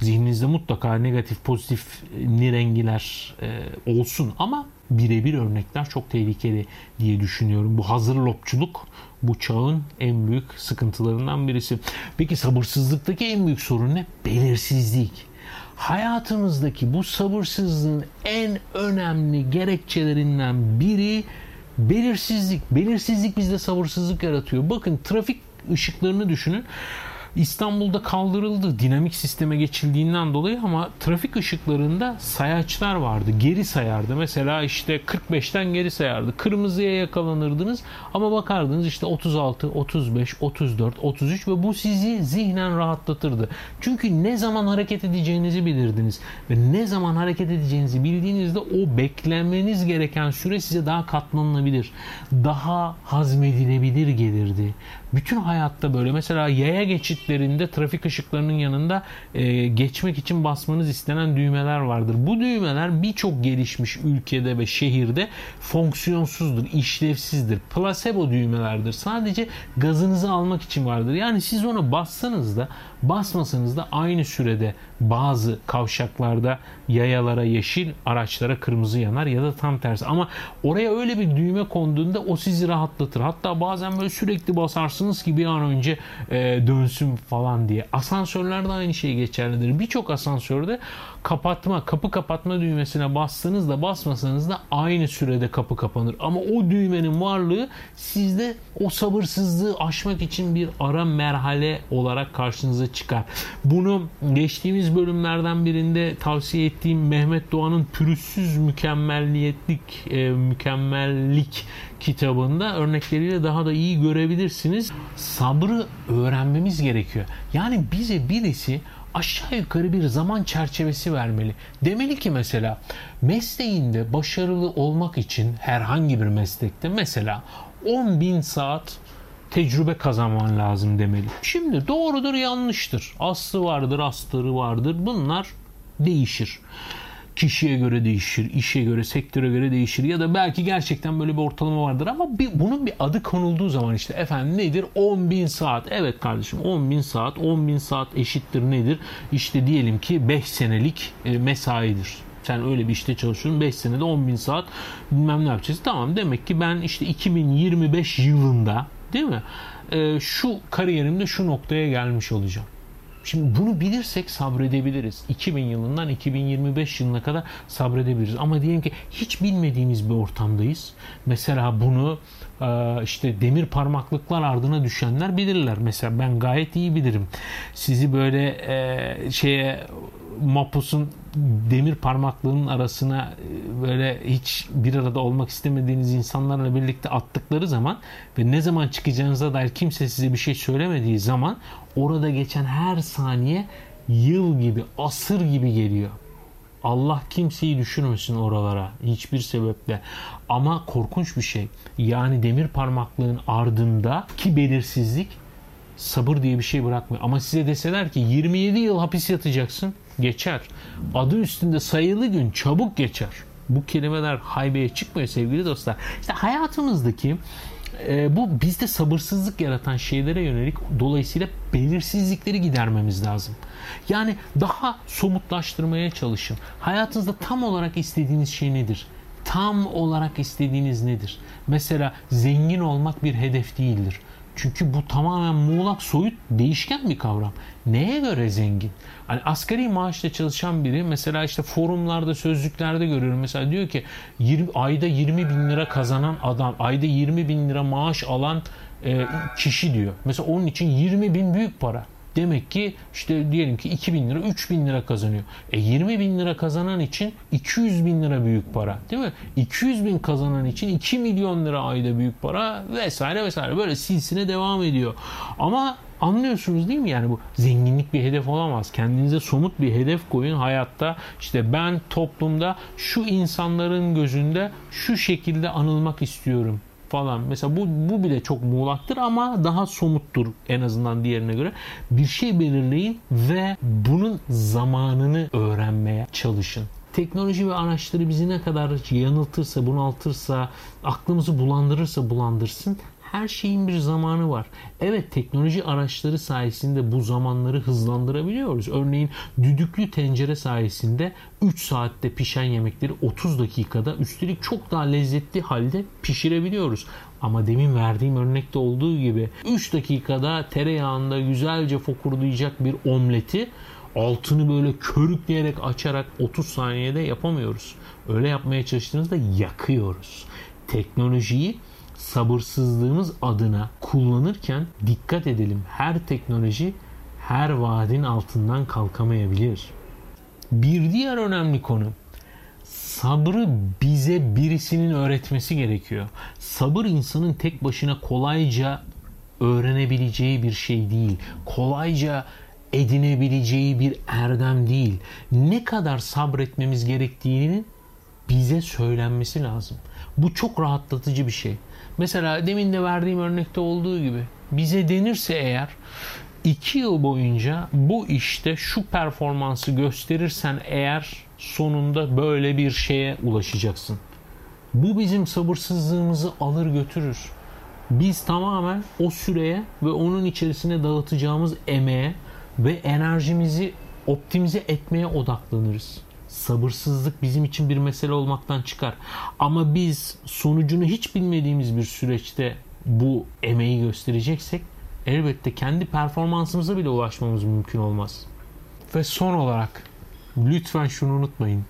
zihninizde mutlaka negatif, pozitif nirengiler e, olsun ama birebir örnekler çok tehlikeli diye düşünüyorum. Bu hazır lopçuluk bu çağın en büyük sıkıntılarından birisi. Peki sabırsızlıktaki en büyük sorun ne? Belirsizlik hayatımızdaki bu sabırsızlığın en önemli gerekçelerinden biri belirsizlik. Belirsizlik bizde sabırsızlık yaratıyor. Bakın trafik ışıklarını düşünün. İstanbul'da kaldırıldı dinamik sisteme geçildiğinden dolayı ama trafik ışıklarında sayaçlar vardı. Geri sayardı. Mesela işte 45'ten geri sayardı. Kırmızıya yakalanırdınız ama bakardınız işte 36, 35, 34, 33 ve bu sizi zihnen rahatlatırdı. Çünkü ne zaman hareket edeceğinizi bilirdiniz ve ne zaman hareket edeceğinizi bildiğinizde o beklemeniz gereken süre size daha katlanılabilir, daha hazmedilebilir gelirdi. Bütün hayatta böyle mesela yaya geçitlerinde trafik ışıklarının yanında e, geçmek için basmanız istenen düğmeler vardır. Bu düğmeler birçok gelişmiş ülkede ve şehirde fonksiyonsuzdur, işlevsizdir. Placebo düğmelerdir. Sadece gazınızı almak için vardır. Yani siz ona bassanız da basmasanız da aynı sürede bazı kavşaklarda yayalara yeşil, araçlara kırmızı yanar ya da tam tersi. Ama oraya öyle bir düğme konduğunda o sizi rahatlatır. Hatta bazen böyle sürekli basarsınız ki bir an önce e, dönsün falan diye. Asansörlerde aynı şey geçerlidir. Birçok asansörde kapatma, kapı kapatma düğmesine bastığınız da basmasanız da aynı sürede kapı kapanır. Ama o düğmenin varlığı sizde o sabırsızlığı aşmak için bir ara merhale olarak karşınıza çıkar. Bunu geçtiğimiz bölümlerden birinde tavsiye ettiğim Mehmet Doğan'ın pürüzsüz mükemmelliyetlik e, mükemmellik kitabında örnekleriyle daha da iyi görebilirsiniz. Sabrı öğrenmemiz gerekiyor. Yani bize birisi aşağı yukarı bir zaman çerçevesi vermeli. Demeli ki mesela mesleğinde başarılı olmak için herhangi bir meslekte mesela 10 bin saat tecrübe kazanman lazım demeli. Şimdi doğrudur yanlıştır. Aslı vardır, astarı vardır. Bunlar değişir kişiye göre değişir, işe göre, sektöre göre değişir ya da belki gerçekten böyle bir ortalama vardır ama bir, bunun bir adı konulduğu zaman işte efendim nedir? 10 bin saat. Evet kardeşim 10 bin saat. 10 bin saat eşittir nedir? İşte diyelim ki 5 senelik e, mesaidir sen öyle bir işte çalışıyorsun 5 senede 10 bin saat bilmem ne yapacağız. Tamam demek ki ben işte 2025 yılında değil mi? E, şu kariyerimde şu noktaya gelmiş olacağım. Şimdi bunu bilirsek sabredebiliriz. 2000 yılından 2025 yılına kadar sabredebiliriz. Ama diyelim ki hiç bilmediğimiz bir ortamdayız. Mesela bunu e, işte demir parmaklıklar ardına düşenler bilirler. Mesela ben gayet iyi bilirim. Sizi böyle e, şeye Mapus'un demir parmaklığının arasına e, böyle hiç bir arada olmak istemediğiniz insanlarla birlikte attıkları zaman ve ne zaman çıkacağınıza dair kimse size bir şey söylemediği zaman orada geçen her saniye yıl gibi, asır gibi geliyor. Allah kimseyi düşürmesin oralara hiçbir sebeple. Ama korkunç bir şey. Yani demir parmaklığın ardında ki belirsizlik sabır diye bir şey bırakmıyor. Ama size deseler ki 27 yıl hapis yatacaksın geçer. Adı üstünde sayılı gün çabuk geçer. Bu kelimeler haybeye çıkmıyor sevgili dostlar. İşte hayatımızdaki e, bu bizde sabırsızlık yaratan şeylere yönelik dolayısıyla belirsizlikleri gidermemiz lazım. Yani daha somutlaştırmaya çalışın. Hayatınızda tam olarak istediğiniz şey nedir? Tam olarak istediğiniz nedir? Mesela zengin olmak bir hedef değildir. Çünkü bu tamamen muğlak, soyut, değişken bir kavram. Neye göre zengin? Hani asgari maaşla çalışan biri mesela işte forumlarda, sözlüklerde görüyorum. Mesela diyor ki 20, ayda 20 bin lira kazanan adam, ayda 20 bin lira maaş alan e, kişi diyor. Mesela onun için 20 bin büyük para. Demek ki işte diyelim ki 2 bin lira 3 bin lira kazanıyor. E 20 bin lira kazanan için 200 bin lira büyük para değil mi? 200 bin kazanan için 2 milyon lira ayda büyük para vesaire vesaire böyle silsine devam ediyor. Ama Anlıyorsunuz değil mi? Yani bu zenginlik bir hedef olamaz. Kendinize somut bir hedef koyun hayatta. İşte ben toplumda şu insanların gözünde şu şekilde anılmak istiyorum falan. Mesela bu, bu bile çok muğlaktır ama daha somuttur en azından diğerine göre. Bir şey belirleyin ve bunun zamanını öğrenmeye çalışın teknoloji ve araçları bizi ne kadar yanıltırsa, bunaltırsa, aklımızı bulandırırsa bulandırsın her şeyin bir zamanı var. Evet teknoloji araçları sayesinde bu zamanları hızlandırabiliyoruz. Örneğin düdüklü tencere sayesinde 3 saatte pişen yemekleri 30 dakikada üstelik çok daha lezzetli halde pişirebiliyoruz. Ama demin verdiğim örnekte olduğu gibi 3 dakikada tereyağında güzelce fokurdayacak bir omleti altını böyle körükleyerek açarak 30 saniyede yapamıyoruz. Öyle yapmaya çalıştığımızda yakıyoruz. Teknolojiyi sabırsızlığımız adına kullanırken dikkat edelim. Her teknoloji her vaadin altından kalkamayabilir. Bir diğer önemli konu sabrı bize birisinin öğretmesi gerekiyor. Sabır insanın tek başına kolayca öğrenebileceği bir şey değil. Kolayca edinebileceği bir erdem değil. Ne kadar sabretmemiz gerektiğinin bize söylenmesi lazım. Bu çok rahatlatıcı bir şey. Mesela demin de verdiğim örnekte olduğu gibi bize denirse eğer 2 yıl boyunca bu işte şu performansı gösterirsen eğer sonunda böyle bir şeye ulaşacaksın. Bu bizim sabırsızlığımızı alır götürür. Biz tamamen o süreye ve onun içerisine dağıtacağımız emeğe ve enerjimizi optimize etmeye odaklanırız sabırsızlık bizim için bir mesele olmaktan çıkar. Ama biz sonucunu hiç bilmediğimiz bir süreçte bu emeği göstereceksek elbette kendi performansımıza bile ulaşmamız mümkün olmaz. Ve son olarak lütfen şunu unutmayın.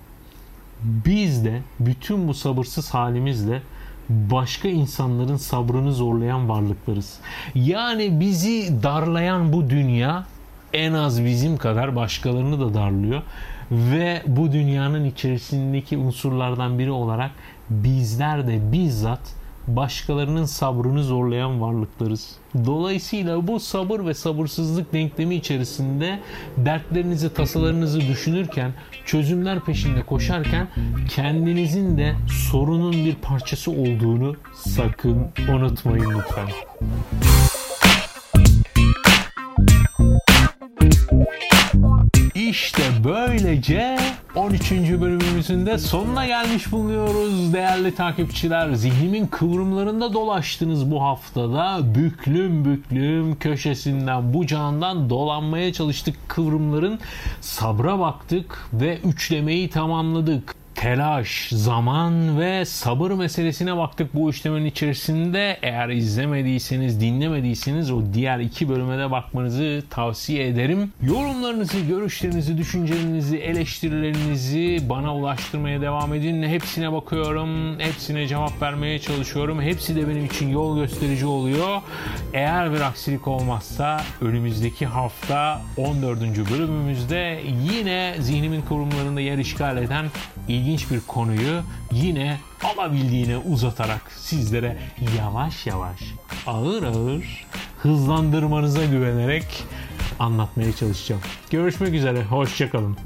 Biz de bütün bu sabırsız halimizle başka insanların sabrını zorlayan varlıklarız. Yani bizi darlayan bu dünya en az bizim kadar başkalarını da darlıyor ve bu dünyanın içerisindeki unsurlardan biri olarak bizler de bizzat başkalarının sabrını zorlayan varlıklarız. Dolayısıyla bu sabır ve sabırsızlık denklemi içerisinde dertlerinizi, tasalarınızı düşünürken, çözümler peşinde koşarken kendinizin de sorunun bir parçası olduğunu sakın unutmayın lütfen. İşte böylece 13. bölümümüzün de sonuna gelmiş bulunuyoruz değerli takipçiler. Zihnimin kıvrımlarında dolaştınız bu haftada. Büklüm büklüm köşesinden bucağından dolanmaya çalıştık kıvrımların. Sabra baktık ve üçlemeyi tamamladık telaş, zaman ve sabır meselesine baktık bu işlemin içerisinde. Eğer izlemediyseniz, dinlemediyseniz o diğer iki bölüme de bakmanızı tavsiye ederim. Yorumlarınızı, görüşlerinizi, düşüncelerinizi, eleştirilerinizi bana ulaştırmaya devam edin. Hepsine bakıyorum, hepsine cevap vermeye çalışıyorum. Hepsi de benim için yol gösterici oluyor. Eğer bir aksilik olmazsa önümüzdeki hafta 14. bölümümüzde yine zihnimin kurumlarında yer işgal eden ilginç bir konuyu yine alabildiğine uzatarak sizlere yavaş yavaş ağır ağır hızlandırmanıza güvenerek anlatmaya çalışacağım. Görüşmek üzere, hoşçakalın.